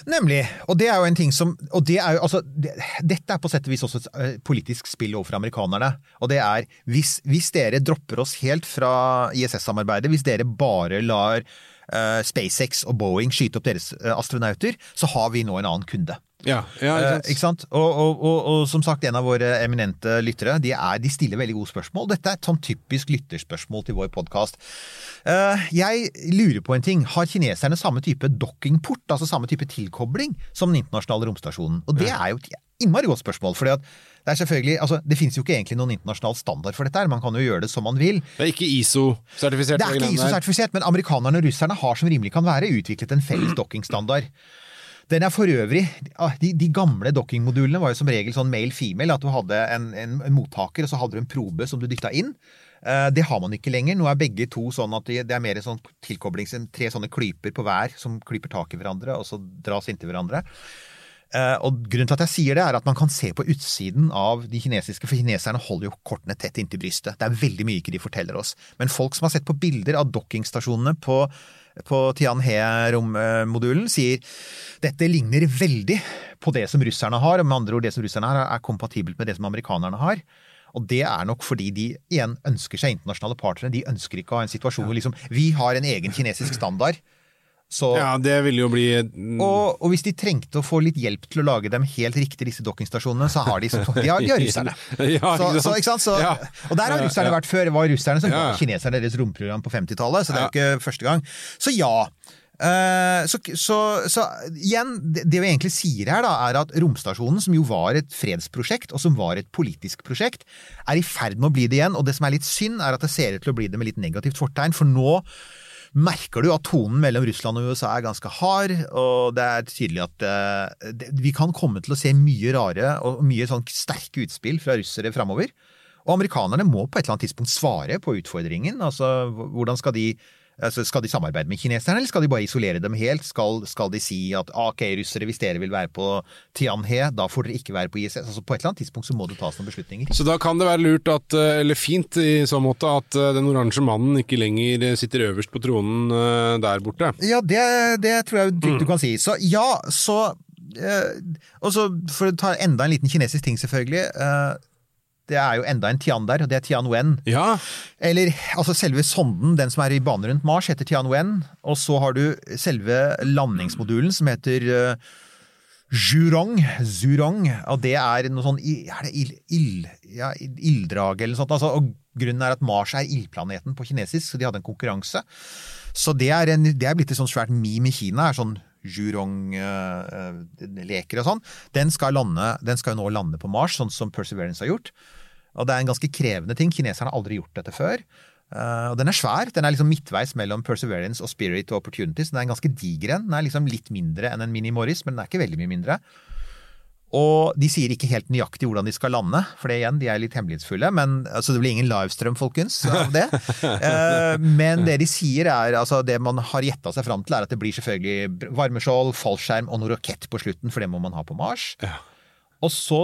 F: Nemlig. Og det er jo en ting som og det er jo, altså, det, Dette er på sett og vis også et eh, politisk spill overfor amerikanerne. Og det er hvis, hvis dere dropper oss helt fra ISS-samarbeidet, hvis dere bare lar uh, SpaceX og Boeing skyte opp deres uh, astronauter, så har vi nå en annen kunde.
C: Ja, ja
F: Eh, ikke sant? Og, og, og, og som sagt, en av våre eminente lyttere de, er, de stiller veldig gode spørsmål. Dette er et sånn typisk lytterspørsmål til vår podkast. jeg lurer på en ting. Har kineserne samme type dockingport, altså samme type tilkobling, som den internasjonale romstasjonen? Og det er jo et innmari godt spørsmål. fordi at det er selvfølgelig, altså det finnes jo ikke egentlig noen internasjonal standard for dette. her, Man kan jo gjøre det som man vil.
C: Det er ikke ISO-sertifisert.
F: Det er ikke ISO-sertifisert, men amerikanerne og russerne har som rimelig kan være utviklet en felles dockingstandard. Den er for øvrig ah, De, de gamle dockingmodulene var jo som regel sånn male-female. At du hadde en, en, en mottaker, og så hadde du en probe som du dytta inn. Eh, Det har man ikke lenger. Nå er begge to sånn at det er mer sånn tilkobling, tre sånne klyper på hver som klyper tak i hverandre, og så dras inntil hverandre. Eh, Og Grunnen til at jeg sier det, er at man kan se på utsiden av de kinesiske, for kineserne holder jo kortene tett inntil brystet. Det er veldig mye ikke de forteller oss. Men folk som har sett på bilder av dockingstasjonene på, på Tianhe-rommodulen, sier dette ligner veldig på det som russerne har. og Med andre ord, det som russerne har, er kompatibelt med det som amerikanerne har. Og det er nok fordi de igjen ønsker seg internasjonale partnere. De ønsker ikke å ha en situasjon hvor liksom vi har en egen kinesisk standard. Så
C: Ja, det ville jo bli mm,
F: og, og hvis de trengte å få litt hjelp til å lage dem helt riktig, disse dockingstasjonene, så har de, de, har, de har russerne.
C: Ja,
F: så, så, ikke sant? Så,
C: Ja.
F: Og der har russerne vært før. Det var russerne som
C: Ja.
F: ga kineserne deres romprogram på 50-tallet, så det er jo ikke første gang. Så ja. Eh, så, så, så igjen, det, det vi egentlig sier her, da, er at romstasjonen, som jo var et fredsprosjekt, og som var et politisk prosjekt, er i ferd med å bli det igjen. Og det som er litt synd, er at det ser ut til å bli det med litt negativt fortegn, for nå merker du at tonen mellom Russland og USA er ganske hard, og det er tydelig at uh, vi kan komme til å se mye rare og mye sånn sterke utspill fra russere framover. Og amerikanerne må på et eller annet tidspunkt svare på utfordringen. Altså, hvordan skal de Altså, skal de samarbeide med kineserne, eller skal de bare isolere dem helt? Skal, skal de si at «Ah, ok, russere, hvis dere vil være på Tianhe, da får dere ikke være på ISS? Altså, på et eller annet tidspunkt så må det tas noen beslutninger.
C: Så da kan det være lurt at, eh, eller fint i så måte, at eh, den oransje mannen ikke lenger eh, sitter øverst på tronen der borte.
F: Ja, det, det tror jeg trygt du kan si. Så ja, så Og så for å ta enda en liten kinesisk ting, selvfølgelig. Eh, det er jo enda en Tian der, og det er Tianwen.
C: Ja,
F: Eller altså selve sonden, den som er i bane rundt Mars, heter Tianwen. Og så har du selve landingsmodulen som heter uh, Zhurong. Zhurong. Og det er noe sånn er det ild, ild, ja, ilddrag eller noe sånt. Altså, og grunnen er at Mars er ildplaneten på kinesisk, så de hadde en konkurranse. Så det er, en, det er blitt et sånt svært meme i Kina. er sånn Jurong-leker og sånn. Den skal, lande, den skal nå lande på Mars, sånn som Perseverance har gjort. Og det er en ganske krevende ting. Kineserne har aldri gjort dette før. Uh, og den er svær. Den er liksom midtveis mellom Perseverance og Spirit og Opportunities. Den er en ganske diger en. Den er liksom litt mindre enn en Mini Morris, men den er ikke veldig mye mindre. Og de sier ikke helt nøyaktig hvordan de skal lande, for det igjen, de er litt hemmelighetsfulle. Men, altså, det blir ingen livestrøm, folkens, av det. uh, men det de sier er, altså det man har gjetta seg fram til, er at det blir selvfølgelig varmeskjold, fallskjerm og noe rakett på slutten, for det må man ha på Mars. Og så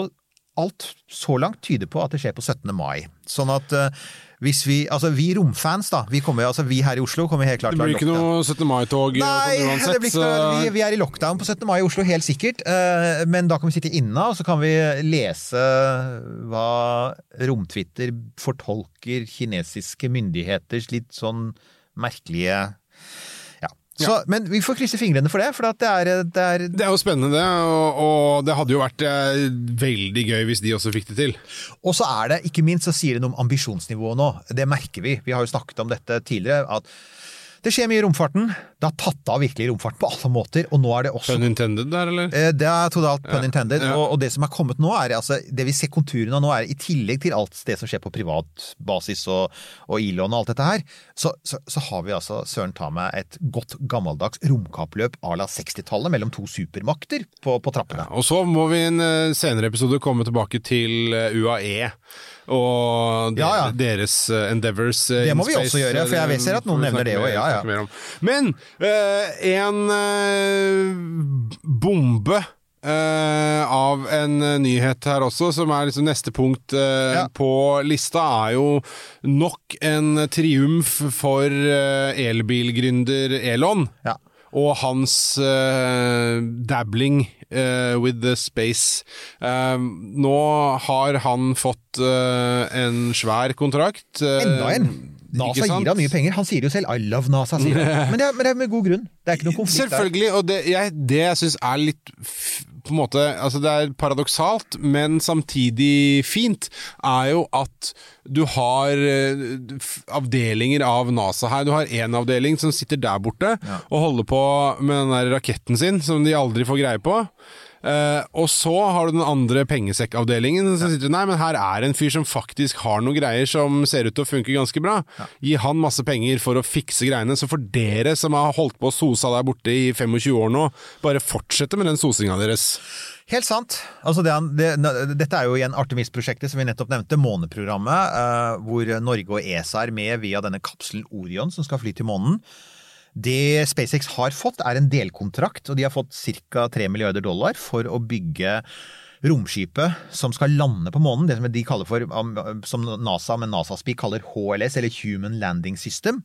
F: Alt så langt tyder på at det skjer på 17. mai. Sånn at eh, hvis vi Altså vi romfans, da. Vi, kommer, altså, vi her i Oslo kommer helt klart
C: det blir ikke
F: til å ha lockdown.
C: noe 17. mai-tog sånn uansett.
F: Nei, noe, vi, vi er i lockdown på 17. mai i Oslo, helt sikkert. eh, Men da kan vi sitte inne, og så kan vi lese hva Romtwitter fortolker kinesiske myndigheters litt sånn merkelige ja. Men vi får krysse fingrene for det, for at det er, det er
C: Det er jo spennende, det, og, og det hadde jo vært eh, veldig gøy hvis de også fikk det til.
F: Og så er det, ikke minst, så sier det noe om ambisjonsnivået nå. Det merker vi. Vi har jo snakket om dette tidligere. at det skjer mye i romfarten. Det har tatt av virkelig romfarten på alle måter. Og nå er det også
C: Pun intended der, eller?
F: Eh, Det er totalt pun intended.
C: ja.
F: Og, og det som er kommet nå, er altså Det vi ser konturene av nå, er i tillegg til alt det som skjer på privat basis og, og Elon og alt dette her, så, så, så har vi altså søren ta meg et godt gammeldags romkappløp à la 60-tallet mellom to supermakter på, på trappene.
C: Og så må vi i en eh, senere episode komme tilbake til eh, UAE og de,
F: Ja, ja.
C: deres eh, endeavors. eh,
F: Det må vi
C: space.
F: også gjøre, for jeg ser at noen nevner det
C: òg.
F: ja, ja.
C: Men eh, en eh, bombe Uh, av en eh, nyhet her også, som er liksom neste punkt uh,
F: Ja.
C: på lista, er jo nok en triumf for uh, elbilgründer Elon.
F: Ja.
C: Og hans uh, dabbling eh, with the space. Uh, nå har han fått uh, en svær kontrakt. eh,
F: Enda en! NASA gir ham mye penger. Han sier jo selv 'I love NASA', sier han. Men det, er, men det er med god grunn. Det er ikke noe konflikt der.
C: Selvfølgelig, og det jeg, det jeg syns er litt på en måte, altså Det er paradoksalt, men samtidig fint, er jo at du har eh, avdelinger av NASA her. Du har én avdeling som sitter der borte og holder på med den der raketten sin, som de aldri får greie på. Eh, og så har du den andre pengesekkavdelingen som sitter Nei, men her er en fyr som faktisk har noen greier som ser ut til å funke ganske bra. Gi han masse penger for å fikse greiene. Så for dere som har holdt på å sosa der borte i 25 år nå, bare fortsette med den sosinga deres.
F: Helt sant. Altså det, det, dette er jo igjen Artemis-prosjektet som vi nettopp nevnte, måneprogrammet, uh, hvor Norge og ESA er med via denne kapselen Orion som skal fly til månen. Det SpaceX har fått, er en delkontrakt, og de har fått ca. 3 milliarder dollar for å bygge romskipet som skal lande på månen, det som de kaller for, som NASA med NASA-speak kaller HLS, eller Human Landing System.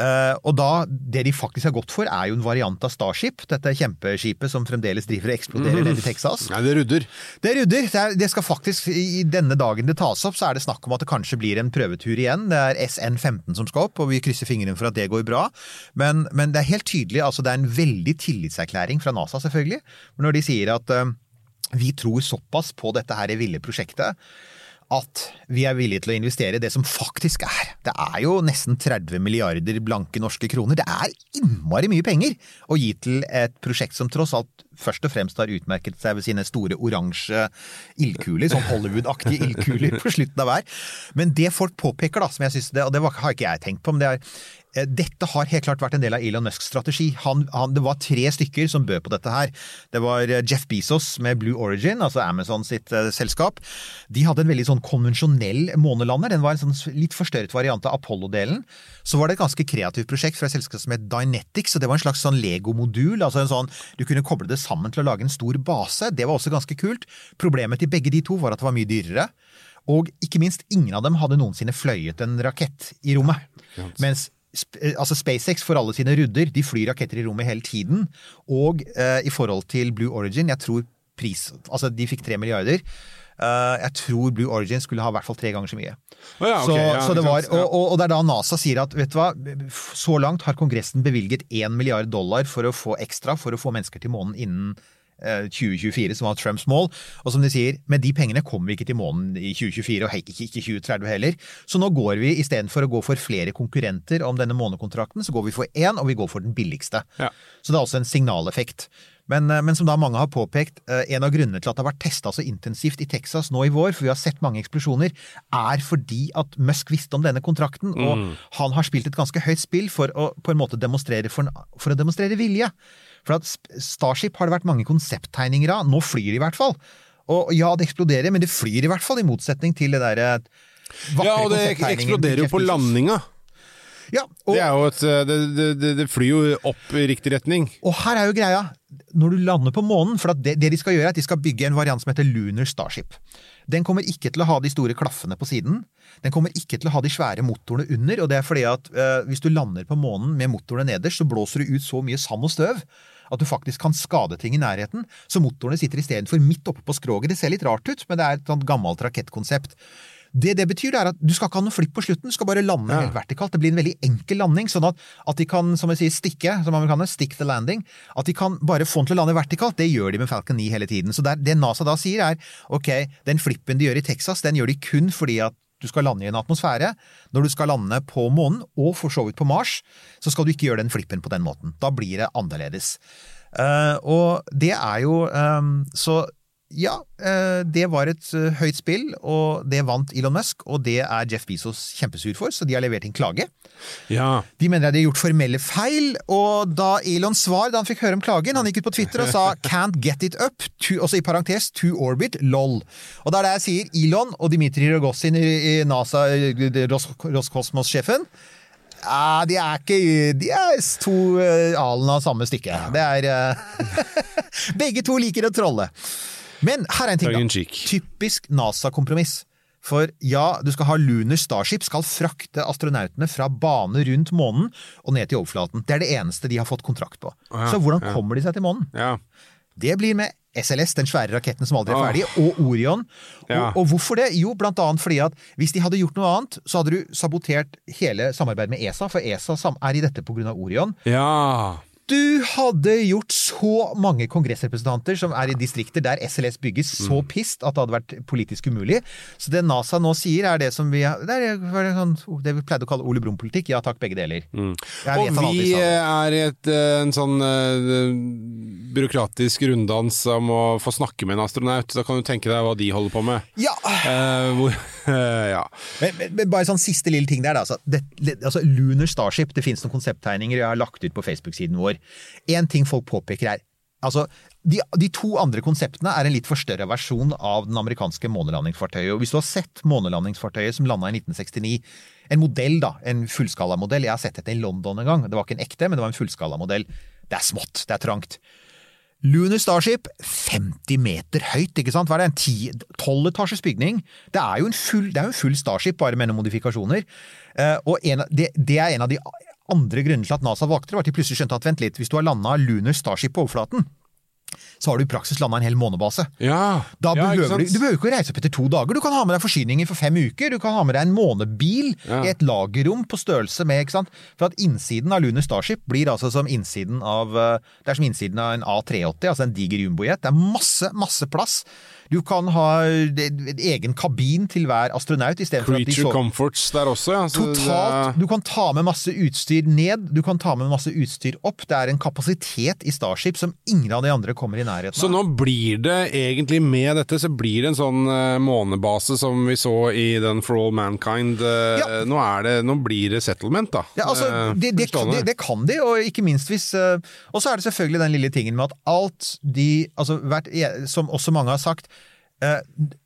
F: Eh, og da, det de faktisk har gått for, er jo en variant av Starship, dette kjempeskipet som fremdeles driver og eksploderer nede i Texas.
C: Nei, det rudder.
F: Det rydder. Det, er, det skal faktisk, I denne dagen det tas opp, så er det snakk om at det kanskje blir en prøvetur igjen. Det er SN15 som skal opp, og vi krysser fingrene for at det går bra. Men, men det er helt tydelig, altså det er en veldig tillitserklæring fra NASA, selvfølgelig. Når de sier at uh, vi tror såpass på dette her ville prosjektet at vi er villige til å investere i det som faktisk er. Det er jo nesten 30 milliarder blanke norske kroner. Det er innmari mye penger å gi til et prosjekt som tross alt først og fremst har utmerket seg ved sine store oransje ildkuler, sånn Hollywood-aktige ildkuler på slutten av hver. Men det folk påpeker, da, som jeg synes det, og det har ikke jeg tenkt på, men det er eh, dette har helt klart vært en del av Elon Musks strategi. Han, han, det var tre stykker som bød på dette her. Det var eh, Jeff Bezos med Blue Origin, altså Amazon sitt uh, selskap. De hadde en veldig sånn konvensjonell månelander. Den var en sånn litt forstørret variant av Apollo-delen. Så var det et ganske kreativt prosjekt fra et selskap som het Dynetics, og det var en slags sånn Lego-modul. altså en sånn, Du kunne koble det sammen til å lage en stor base. Det var også ganske kult. Problemet til begge de to var at det var mye dyrere. Og ikke minst, ingen av dem hadde noensinne fløyet en rakett i rommet. Mens eh, altså SpaceX for alle sine rudder, de flyr raketter i rommet hele tiden. Og eh, i forhold til Blue Origin, jeg tror pris Altså, de fikk tre milliarder. Eh, jeg tror Blue Origin skulle ha i hvert fall tre ganger så mye.
C: Oh, ja, okay,
F: så,
C: ja,
F: så det var, og, og, og det er da NASA sier at vet du hva, så langt har Kongressen bevilget 1 milliard dollar for å få ekstra for å få mennesker til månen innen eh, 2024, som var Trumps mål. Og som de sier, med de pengene kommer vi ikke til månen i 2024, og ikke, ikke 2030 heller. Så nå går vi istedenfor å gå for flere konkurrenter om denne månekontrakten, så går vi for én, og vi går for den billigste.
C: Ja.
F: Så det er også en signaleffekt. Men, eh, men som da mange har påpekt, eh, en av grunnene til at det har vært testa så intensivt i Texas nå i vår, for vi har sett mange eksplosjoner, er fordi at Musk visste om denne kontrakten, og han har spilt et ganske høyt spill for å på en måte demonstrere, for, for å demonstrere vilje. For at Starship har det vært mange konsepttegninger av, nå flyr de i hvert fall. Og ja, det eksploderer, men det flyr i hvert fall, i motsetning til det derre vakre
C: Ja, og det eksploderer jo på landinga.
F: Ja, og,
C: Det, er jo et, eh, det, det, det, flyr jo opp i riktig retning.
F: Og her er jo greia, når du lander på månen, for at det, det de skal gjøre er at de skal bygge en variant som heter Lunar Starship. Den kommer ikke til å ha de store klaffene på siden. Den kommer ikke til å ha de svære motorene under, og det er fordi at eh, hvis du lander på månen med motorene nederst, så blåser du ut så mye sand og støv at du faktisk kan skade ting i nærheten. Så motorene sitter istedenfor midt oppe på skroget. Det ser litt rart ut, men det er et sånt gammelt rakettkonsept. Det det betyr, er at du skal ikke ha noe flipp på slutten, du skal bare lande
C: Ja.
F: helt vertikalt. Det blir en veldig enkel landing, sånn at, at de kan, som jeg sier, stikke, som amerikanerne, stick the landing. At de kan bare få den til å lande vertikalt, det gjør de med Falcon 9 hele tiden. Så det, er- det NASA da sier er, ok, den flippen de gjør i Texas, den gjør de kun fordi at du skal lande i en atmosfære. Når du skal lande på månen, og for så vidt på Mars, så skal du ikke gjøre den flippen på den måten. Da blir det annerledes. Uh, og det er jo um, Så ja, eh, det var et eh, høyt spill, og det vant Elon Musk, og det er Jeff Bezos kjempesur for, så de har levert inn klage.
C: Ja.
F: De mener at de har gjort formelle feil, og da Elons svar da han fikk høre om klagen, han gikk ut på Twitter og sa 'can't get it up', to, også i parentes 'to orbit', lol. Og det er det jeg sier, Elon og Dmitrij Rogozin i, NASA, eh, Roskosmos-sjefen, ja, de er ikke De er to uh, alene av samme stykke. Det er uh, Begge to liker å trolle. Men her er en ting, da. Typisk NASA-kompromiss. For ja, du skal ha Lunar Starship, skal frakte astronautene fra bane rundt månen og ned til overflaten. Det er det eneste de har fått kontrakt på.
C: ja,
F: Så hvordan
C: ja.
F: kommer de seg til månen?
C: ja.
F: Det blir med SLS, den svære raketten som aldri er ferdig, og Orion.
C: Ja.
F: Og, og hvorfor det? Jo, blant annet fordi at hvis de hadde gjort noe annet, så hadde du sabotert hele samarbeidet med ESA, for ESA er i dette pga. Orion.
C: Ja.
F: Du hadde gjort så mange kongressrepresentanter som er i distrikter der SLS bygges, så
C: Mm.
F: pissed at det hadde vært politisk umulig. Så det NASA nå sier, er det som vi Det er det sånn, det vi pleide å kalle Ole Brumm-politikk. Ja takk, begge deler.
C: Mm. Og vi er i et, eh, en sånn uh, byråkratisk runddans om å få snakke med en astronaut. Da kan du tenke deg hva de holder på med.
F: Ja!
C: Uh, hvor Ja.
F: Men, men, men bare sånn siste lille ting der, da. Altså, det, altså Lunar Starship, det finnes noen konsepttegninger jeg har lagt ut på Facebook-siden vår. En ting folk påpeker er Altså, de, de to andre konseptene er en litt forstørra versjon av den amerikanske månelandingsfartøyet. Hvis du har sett månelandingsfartøyet som landa i 1969, en modell, da, en fullskalamodell Jeg har sett dette i London en gang. Det var ikke en ekte, men det var en fullskalamodell. Det er smått, det er trangt. Lunar Starship, 50 meter høyt, ikke sant? Hva er det, en 12 etasjes bygning? Det er jo en full, det er en full Starship, bare med noen modifikasjoner. Uh, og en, det, det er en av de andre grunner til at NASA valgte det, var at de plutselig skjønte at vent litt, hvis du har landa Lunar Starship på overflaten, så har du i praksis landa en hel månebase.
C: ja.
F: Da
C: ja,
F: behøver du, du behøver ikke å reise opp etter to dager. Du kan ha med deg forsyninger for fem uker. Du kan ha med deg en månebil
C: Ja.
F: i et lagerrom på størrelse med ikke sant? For at innsiden av Lunar Starship blir altså som innsiden av eh, Det er som innsiden av en A380, altså en diger jumbojet. Det er masse, masse plass. Du kan ha en egen kabin til hver astronaut Creature at de
C: comforts der også, ja. Så
F: Totalt. Du kan ta med masse utstyr ned, du kan ta med masse utstyr opp. Det er en kapasitet i Starship som ingen av de andre kommer i nærheten
C: Så nå blir det egentlig med dette, så blir det en sånn eh, månebase som vi så i den For All Mankind. eh,
F: Ja.
C: nå, det, nå blir det settlement, da.
F: Ja, altså,
C: Eh,
F: det, det, kan, det, kan de, og ikke minst hvis Og så er det selvfølgelig den lille tingen med at alt de altså, hvert, Som også mange har sagt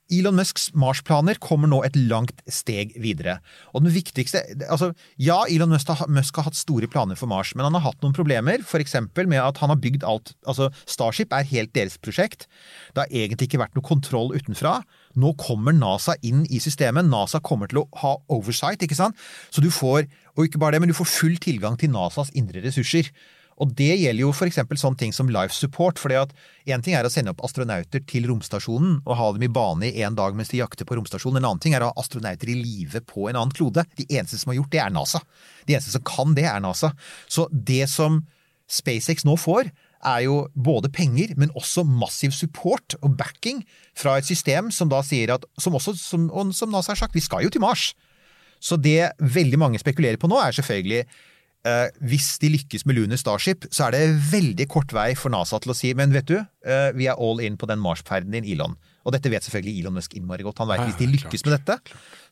F: Elon Musks Mars-planer kommer nå et langt steg videre. Og den viktigste altså, Ja, Elon Musk har, Musk har hatt store planer for Mars, men han har hatt noen problemer. F.eks. med at han har bygd alt altså Starship er helt deres prosjekt. Det har egentlig ikke vært noe kontroll utenfra. Nå kommer NASA inn i systemet. NASA kommer til å ha oversight, ikke sant? Så du får, og ikke bare det, men du får full tilgang til NASAs indre ressurser. Og det gjelder jo f.eks. sånne ting som life support. For Én ting er å sende opp astronauter til romstasjonen og ha dem i bane i en dag mens de jakter på romstasjonen. En annen ting er å ha astronauter i live på en annen klode. De eneste som har gjort det, er NASA. De eneste som kan det, er NASA. Så det som SpaceX nå får, er jo både penger, men også massiv support og backing fra et system som da sier at Som også, som, som NASA har sagt, vi skal jo til Mars. Så det veldig mange spekulerer på nå, er selvfølgelig eh, hvis de lykkes med Lunar Starship, så er det veldig kort vei for NASA til å si men vet du, eh, vi er all in på den Mars-ferden din, Elon. Og dette vet selvfølgelig Elon Musk innmari godt. Han vet
C: Ja,
F: hvis de lykkes med dette,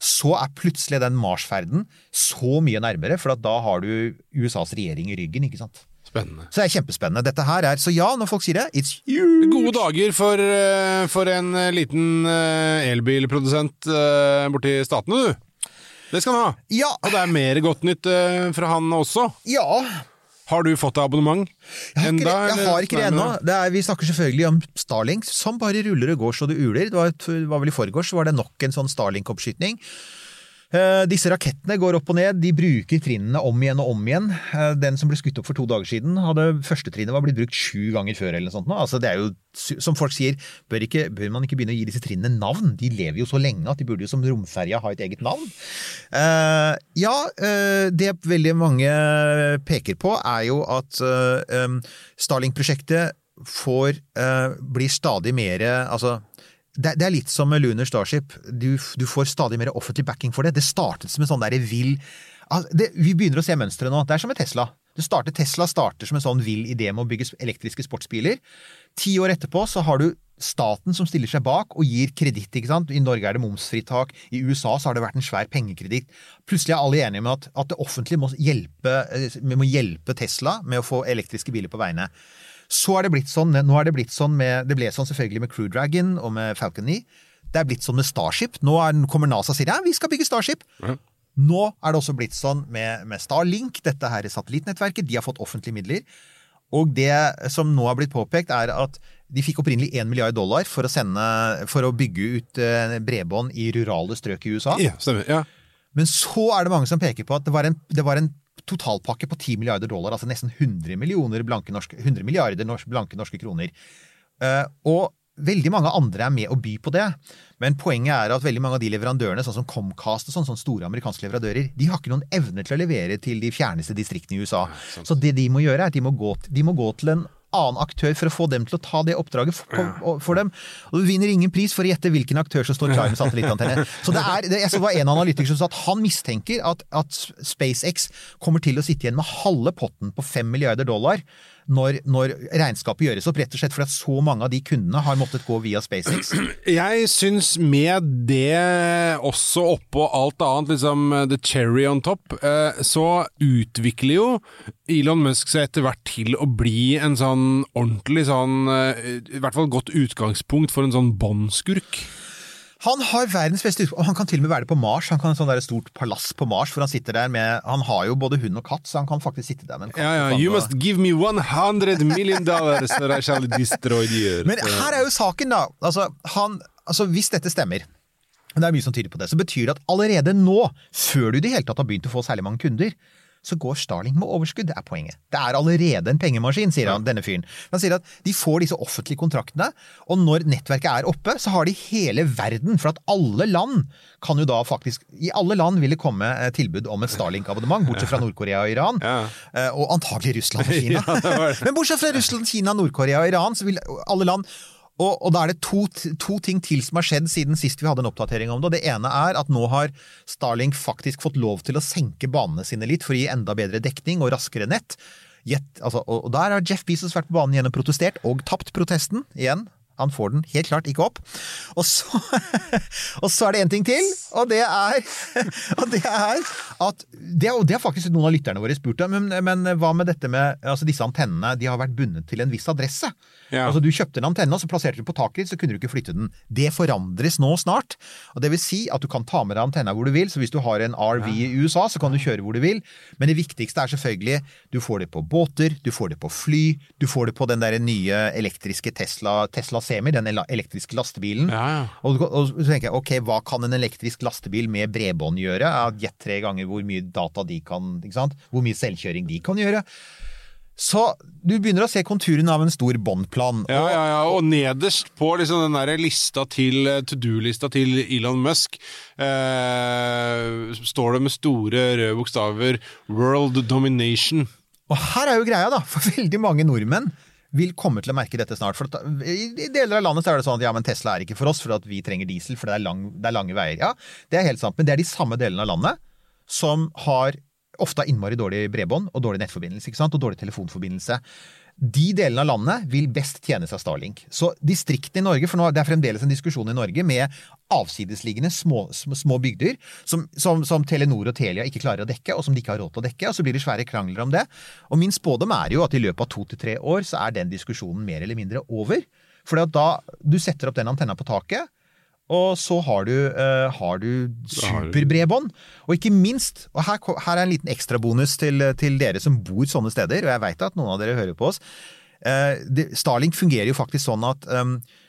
F: så er plutselig den Mars-ferden så mye nærmere, for at da har du USAs regjering i ryggen, ikke sant.
C: Spennende.
F: Så det er kjempespennende. Dette her er Så ja, når folk sier det, it's huge!
C: Gode dager for, eh, for en eh, liten eh, elbilprodusent borti statene, du. Det skal han ha.
F: Ja,
C: Og det er mer godt nytt uh, fra han også.
F: ja.
C: Har du fått deg abonnement?
F: Jeg har
C: Enda,
F: jeg har ikke det ennå. Vi snakker selvfølgelig om Starlink, som bare ruller og går så det uler. Det var, var vel i forgårs så var det nok en sånn Starlink-oppskyting. Eh, disse rakettene går opp og ned, de bruker trinnene om igjen og om igjen. Eh, den som ble skutt opp for to dager siden, hadde første trinnet var blitt brukt sju ganger før. eller noe sånt. Altså, det er jo, som folk sier, bør, ikke, bør man ikke begynne å gi disse trinnene navn? De lever jo så lenge at de burde jo som romferja ha et eget navn. Uh, ja, uh, det veldig mange peker på er jo at uh, um, Starlink-prosjektet får blir stadig mer altså det, det er litt som Lunar Starship. Du, du får stadig mer offentlig backing for det. Det startet som en sånn derre vill altså, det, Vi begynner å se mønsteret nå. Det er som med Tesla. Starter, Tesla starter som en sånn vill idé med å bygge elektriske sportsbiler. Ti år etterpå så har du staten som stiller seg bak og gir kreditt. I Norge er det momsfritak. I USA så har det vært en svær pengekreditt. Plutselig er alle enige om at, at det offentlige må hjelpe, eh, må hjelpe Tesla med å få elektriske biler på veiene. Så er det blitt sånn, nå er det blitt sånn med, det ble sånn selvfølgelig med Crew Dragon og med Falcon 9. Det er blitt sånn med Starship. Nå er, kommer NASA og sier ja, vi skal bygge Starship. Nå er det også blitt sånn med, med Starlink, dette her satellittnettverket. De har fått offentlige midler. Og det som nå har blitt påpekt, er at de fikk opprinnelig 1 milliard dollar for å, sende, for å bygge ut eh, bredbånd i rurale strøk i USA.
C: Ja, stemmer. Ja.
F: Men så er det mange som peker på at det var en, det var en totalpakke på 10 milliarder dollar, altså nesten 100, millioner blanke norske, 100 milliarder norske, blanke norske kroner. Uh, og veldig mange andre er med å by på det. Men poenget er at veldig mange av de leverandørene, sånn som Comcast og sånn, sånne store amerikanske leverandører, de har ikke noen evne til å levere til de fjerneste distriktene i USA. Så det de må gjøre, er at de må gå, de må gå til en annen aktør for å få dem til å ta det oppdraget for, på- for dem. Og du vinner ingen pris for å gjette hvilken aktør som står klar med satellittantenne. Så det er, det, jeg så var en analytiker som sa at han mistenker at, at SpaceX kommer til å sitte igjen med halve potten på 5 milliarder dollar når, når regnskapet gjøres opp, rett og slett fordi at så mange av de kundene har måttet gå via SpaceX.
C: Jeg syns med det også oppå alt annet, liksom the cherry on top, eh, så utvikler jo Elon Musk seg etter hvert til å bli en sånn ordentlig sånn eh, I hvert fall godt utgangspunkt for en sånn båndskurk.
F: Han har verdens beste og han kan til og med være det på Mars. Han kan ha et stort palass på Mars, for han sitter der med Han har jo både hund og katt, så han kan faktisk sitte der med en katt.
C: Ja, ja, you
F: og-
C: must give me 100 million dollars or I shall destroy the earth.
F: Men her er jo saken, da. Altså, han, altså, hvis dette stemmer, og det er mye som tyder på det, så betyr det at allerede nå, før du i det hele tatt har begynt å få særlig mange kunder, så går Starlink med overskudd. Det er poenget. Det er allerede en pengemaskin, sier han, denne fyren. Han sier at de får disse offentlige kontraktene, og når nettverket er oppe, så har de hele verden. For at alle land kan jo da faktisk I alle land vil det komme eh, tilbud om et Starlink-abonnement, bortsett fra Nord-Korea og Iran.
C: Ja.
F: Eh, Og antagelig Russland og Kina. Men bortsett fra Russland, Kina, Nord-Korea og Iran, så vil alle land og, og da er det to, to ting til som har skjedd siden sist vi hadde en oppdatering om det. og Det ene er at nå har Starlink faktisk fått lov til å senke banene sine litt for å gi enda bedre dekning og raskere nett. Gjett, altså, og, og der har Jeff Bezos vært på banen igjen og protestert, og tapt protesten igjen. Han får den helt klart ikke opp. Og så, og så er det en ting til, og det er, og det er at det, og det har faktisk noen av lytterne våre spurt om, men, men hva med dette med altså disse antennene? De har vært bundet til en viss adresse.
C: Ja.
F: Altså Du kjøpte en antenne, og så plasserte du på taket ditt, så kunne du ikke flytte den. Det forandres nå snart. Og Det vil si at du kan ta med deg antenna hvor du vil. Så hvis du har en RV i USA, så kan du kjøre hvor du vil. Men det viktigste er selvfølgelig du får det på båter, du får det på fly, du får det på den der nye elektriske Tesla, Tesla Semi, den elektriske lastebilen.
C: Ja, ja.
F: Og, og så tenker jeg, ok, hva kan en elektrisk lastebil med bredbånd gjøre? Gjett tre ganger hvor mye data de kan, ikke sant? Hvor mye selvkjøring de kan gjøre. Så du begynner å se konturen av en stor båndplan.
C: Ja, ja, ja, og nederst på liksom den der lista til eh, to do-lista til Elon Musk eh, står det med store røde bokstaver 'World Domination'.
F: Og her er jo greia, da, for veldig mange nordmenn vil komme til å merke dette snart. For I deler av landet er det sånn at ja, men Tesla er ikke for oss, for at vi trenger diesel, for det er, det er lange veier. Ja, det er helt sant, men det er de samme delene av landet som har ofte har innmari dårlig bredbånd og dårlig nettforbindelse, ikke sant, og dårlig telefonforbindelse. De delene av landet vil best tjene seg Starlink. Så distriktene i Norge, for nå, det er fremdeles en diskusjon i Norge med avsidesliggende små, små bygder som, som, som Telenor og Telia ikke klarer å dekke, og som de ikke har råd til å dekke, og så blir det svære krangler om det. Og min spådom er jo at i løpet av to til tre år så er den diskusjonen mer eller mindre over. For da du setter opp den antenna på taket, og så har du, uh, har du superbredbånd. Og ikke minst, og her, her er en liten ekstrabonus til, til dere som bor sånne steder, og jeg veit at noen av dere hører på oss. Uh, det, Starlink fungerer jo faktisk sånn at um, eh,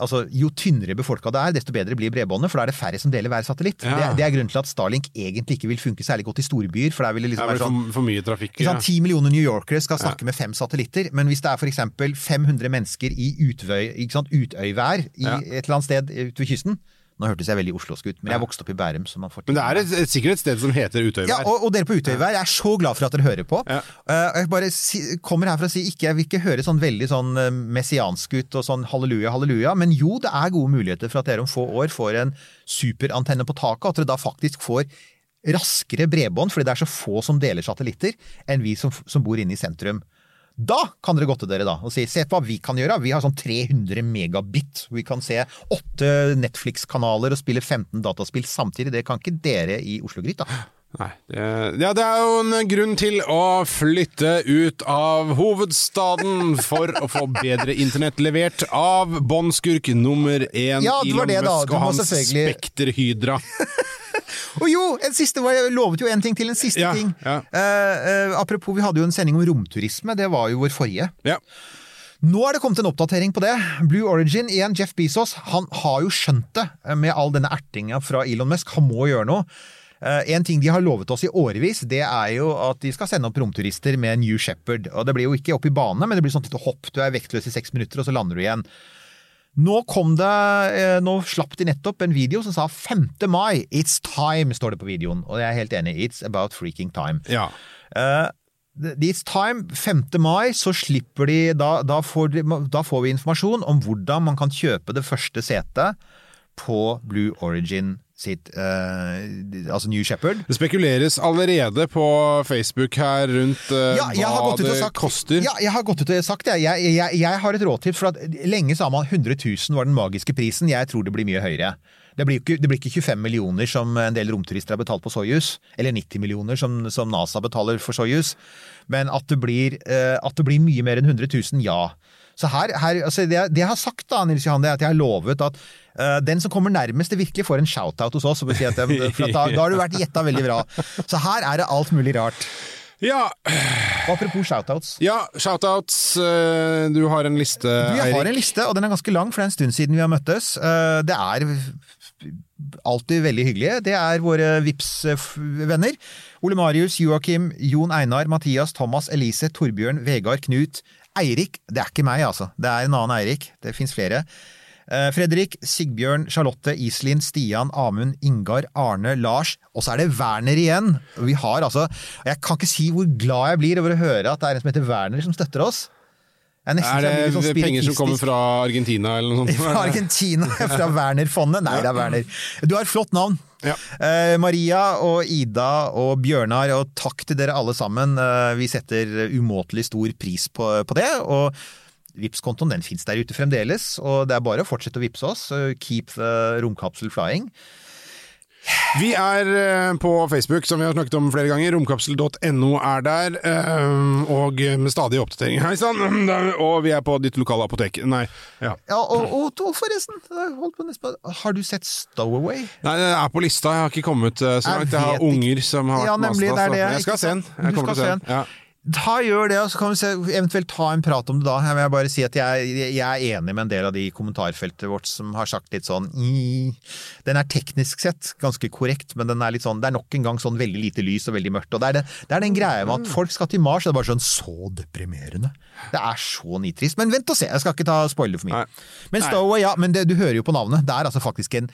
F: altså, jo tynnere befolka det er, desto bedre blir bredbåndet, for da er det færre som deler hver satellitt.
C: Ja.
F: Det, det er grunnen til at Starlink egentlig ikke vil funke særlig godt i storbyer. for der vil det liksom
C: er
F: være sånn
C: for, for mye trafikk. Ja.
F: Ti 10 millioner New Yorkere skal snakke med fem satellitter, men hvis det er f.eks. 500 mennesker i utvøy, ikke sant? utøyvær i
C: Ja.
F: et eller annet sted ute ved kysten Nå hørtes jeg veldig oslosk ut, men jeg vokste opp i Bærum. Så man får
C: Men det er et, et, sikkert et sted som heter Utøyvær.
F: ja, og, og dere på Utøyvær, jeg er så glad for at dere hører på.
C: Ja.
F: Uh, jeg bare si, kommer her for å si ikke, jeg vil ikke høre sånn veldig sånn eh, messiansk ut og sånn halleluja, halleluja, men jo, det er gode muligheter for at dere om få år får en superantenne på taket, og at dere da faktisk får raskere bredbånd, fordi det er så få som deler satellitter, enn vi som, som bor inne i sentrum. Da kan dere gå til dere da og si se på hva vi kan gjøre. Vi har sånn 300 megabit. Vi kan se åtte Netflix-kanaler og spille 15 dataspill samtidig. Det kan ikke dere i Oslo-Gryt, da.
C: Nei, det, ja, det er jo en grunn til å flytte ut av hovedstaden for å få bedre internett levert av båndskurk nummer én
F: Ja, da.
C: Musk og hans Spekterhydra.
F: Og jo, en siste, jeg lovet jo en ting til, en siste
C: Ja,
F: ting.
C: ja.
F: Uh, uh, apropos, vi hadde jo en sending om romturisme, det var jo vår forrige.
C: Ja.
F: Nå er det kommet en oppdatering på det. Blue Origin, igjen Jeff Bezos, han har jo skjønt det med all denne ertinga fra Elon Musk. Han må gjøre noe. Uh, en ting de har lovet oss i årevis, det er jo at de skal sende opp romturister med New Shepherd. Og det blir jo ikke opp i bane, men det blir sånn et hopp. Du er vektløs i seks minutter, og så lander du igjen. Nå kom det, eh, nå slapp de nettopp en video som sa 5. mai, it's time, står det på videoen. Og jeg er helt enig, it's about freaking time.
C: ja.
F: Uh, It's time, 5. mai, så slipper de da, da, får de da får vi informasjon om hvordan man kan kjøpe det første setet på Blue Origin sitt uh, Altså New Shepherd.
C: Det spekuleres allerede på Facebook her rundt uh,
F: Ja,
C: hva det
F: sagt,
C: koster.
F: Ja, jeg har gått ut og sagt det. Jeg, jeg, jeg har et rådtips, for lenge sa man 100 000 var den magiske prisen. Jeg tror det blir mye høyere. Det blir, ikke, det blir ikke 25 millioner som en del romturister har betalt på Soyuz, eller 90 millioner som, som NASA betaler for Soyuz, men at det blir, uh, at det blir mye mer enn 100 000, ja. Så her, her altså det, det jeg har sagt da, Nils Johan, det er at jeg har lovet at uh, den som kommer nærmest det virkelig får en shout-out hos oss, si at for at da, da har du vært gjetta veldig bra. Så her er det alt mulig rart.
C: Ja,
F: Og apropos shout-outs.
C: ja shoutouts. eh, Du har en liste,
F: Eirik. jeg har en liste, og den er ganske lang, for det er en stund siden vi har møttes. Eh, Det er alltid veldig hyggelige. Det er våre vips venner Ole Marius, Joakim, Jon Einar, Mathias, Thomas, Elise, Torbjørn, Vegard, Knut. Eirik. Det er ikke meg, altså. Det er en annen Eirik. Det fins flere. Eh, Fredrik, Sigbjørn, Charlotte, Iselin, Stian, Amund, Ingar, Arne, Lars. Og så er det Werner igjen. Vi har altså Jeg kan ikke si hvor glad jeg blir over å høre at det er en som heter Werner som støtter oss.
C: Er,
F: Er
C: det
F: sånn
C: penger som kommer fra Argentina eller noe sånt?
F: Fra Argentina, fra Werner-fondet. Nei, det er Werner. Du har et flott navn.
C: Ja.
F: Eh, Maria og Ida og Bjørnar, og takk til dere alle sammen. Eh, vi setter umåtelig stor pris på, på det. og Vipps-kontoen den fins der ute fremdeles, og det er bare å fortsette å vippse oss. Eh, Keep the romkapsel flying.
C: Vi er eh, på Facebook, som vi har snakket om flere ganger. Romkapsel.no er der. eh, Og med stadige oppdateringer. Hei sann! Og vi er på ditt lokale apotek. Nei, ja.
F: Ja, og, og, og forresten, har du sett Stowaway?
C: Nei, det er på lista. Jeg har ikke kommet eh, så langt. Jeg har unger som har vært
F: Ja,
C: så Jeg skal se den. Jeg
F: Du skal
C: se den. Ja.
F: Ta gjør det, og så kan vi se, eventuelt ta en prat om det da. Jeg vil bare si at jeg, jeg er enig med en del av de i kommentarfeltet vårt som har sagt litt sånn. Den er teknisk sett ganske korrekt, men den er litt sånn, det er nok en gang sånn veldig lite lys og veldig mørkt. Og det er, det, det er den greia med at folk skal til Mars, og det er bare sånn så deprimerende. Det er så nitrist. Men vent og se, jeg skal ikke ta spoiler for mye.
C: Nei.
F: Men Stowaway, ja, men det, du hører jo på navnet. Det er altså faktisk en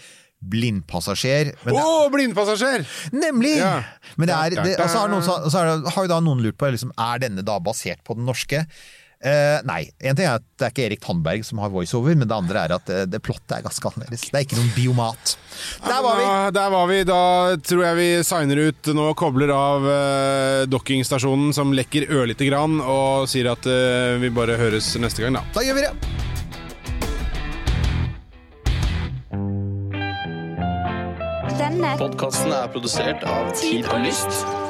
F: blindpassasjer.
C: Å,
F: oh,
C: blindpassasjer!
F: Nemlig!
C: Ja.
F: Men det er,
C: Da, da,
F: det, altså, har, noen, så, er det, har jo da noen lurt på liksom, er denne da basert på den norske. Uh, nei. En ting er at det er ikke Erik Tandberg som har voiceover, men det andre er at det, det plottet er ganske annerledes. Det er ikke noen biomat. Der var vi!
C: Ja, der var vi. Da tror jeg vi signer ut nå, kobler av uh, dockingstasjonen som lekker ørlite grann, og sier at uh, vi bare høres neste gang, da.
F: Da gjør vi det!
G: Denne
H: Podkasten er produsert av Tid og Lyst.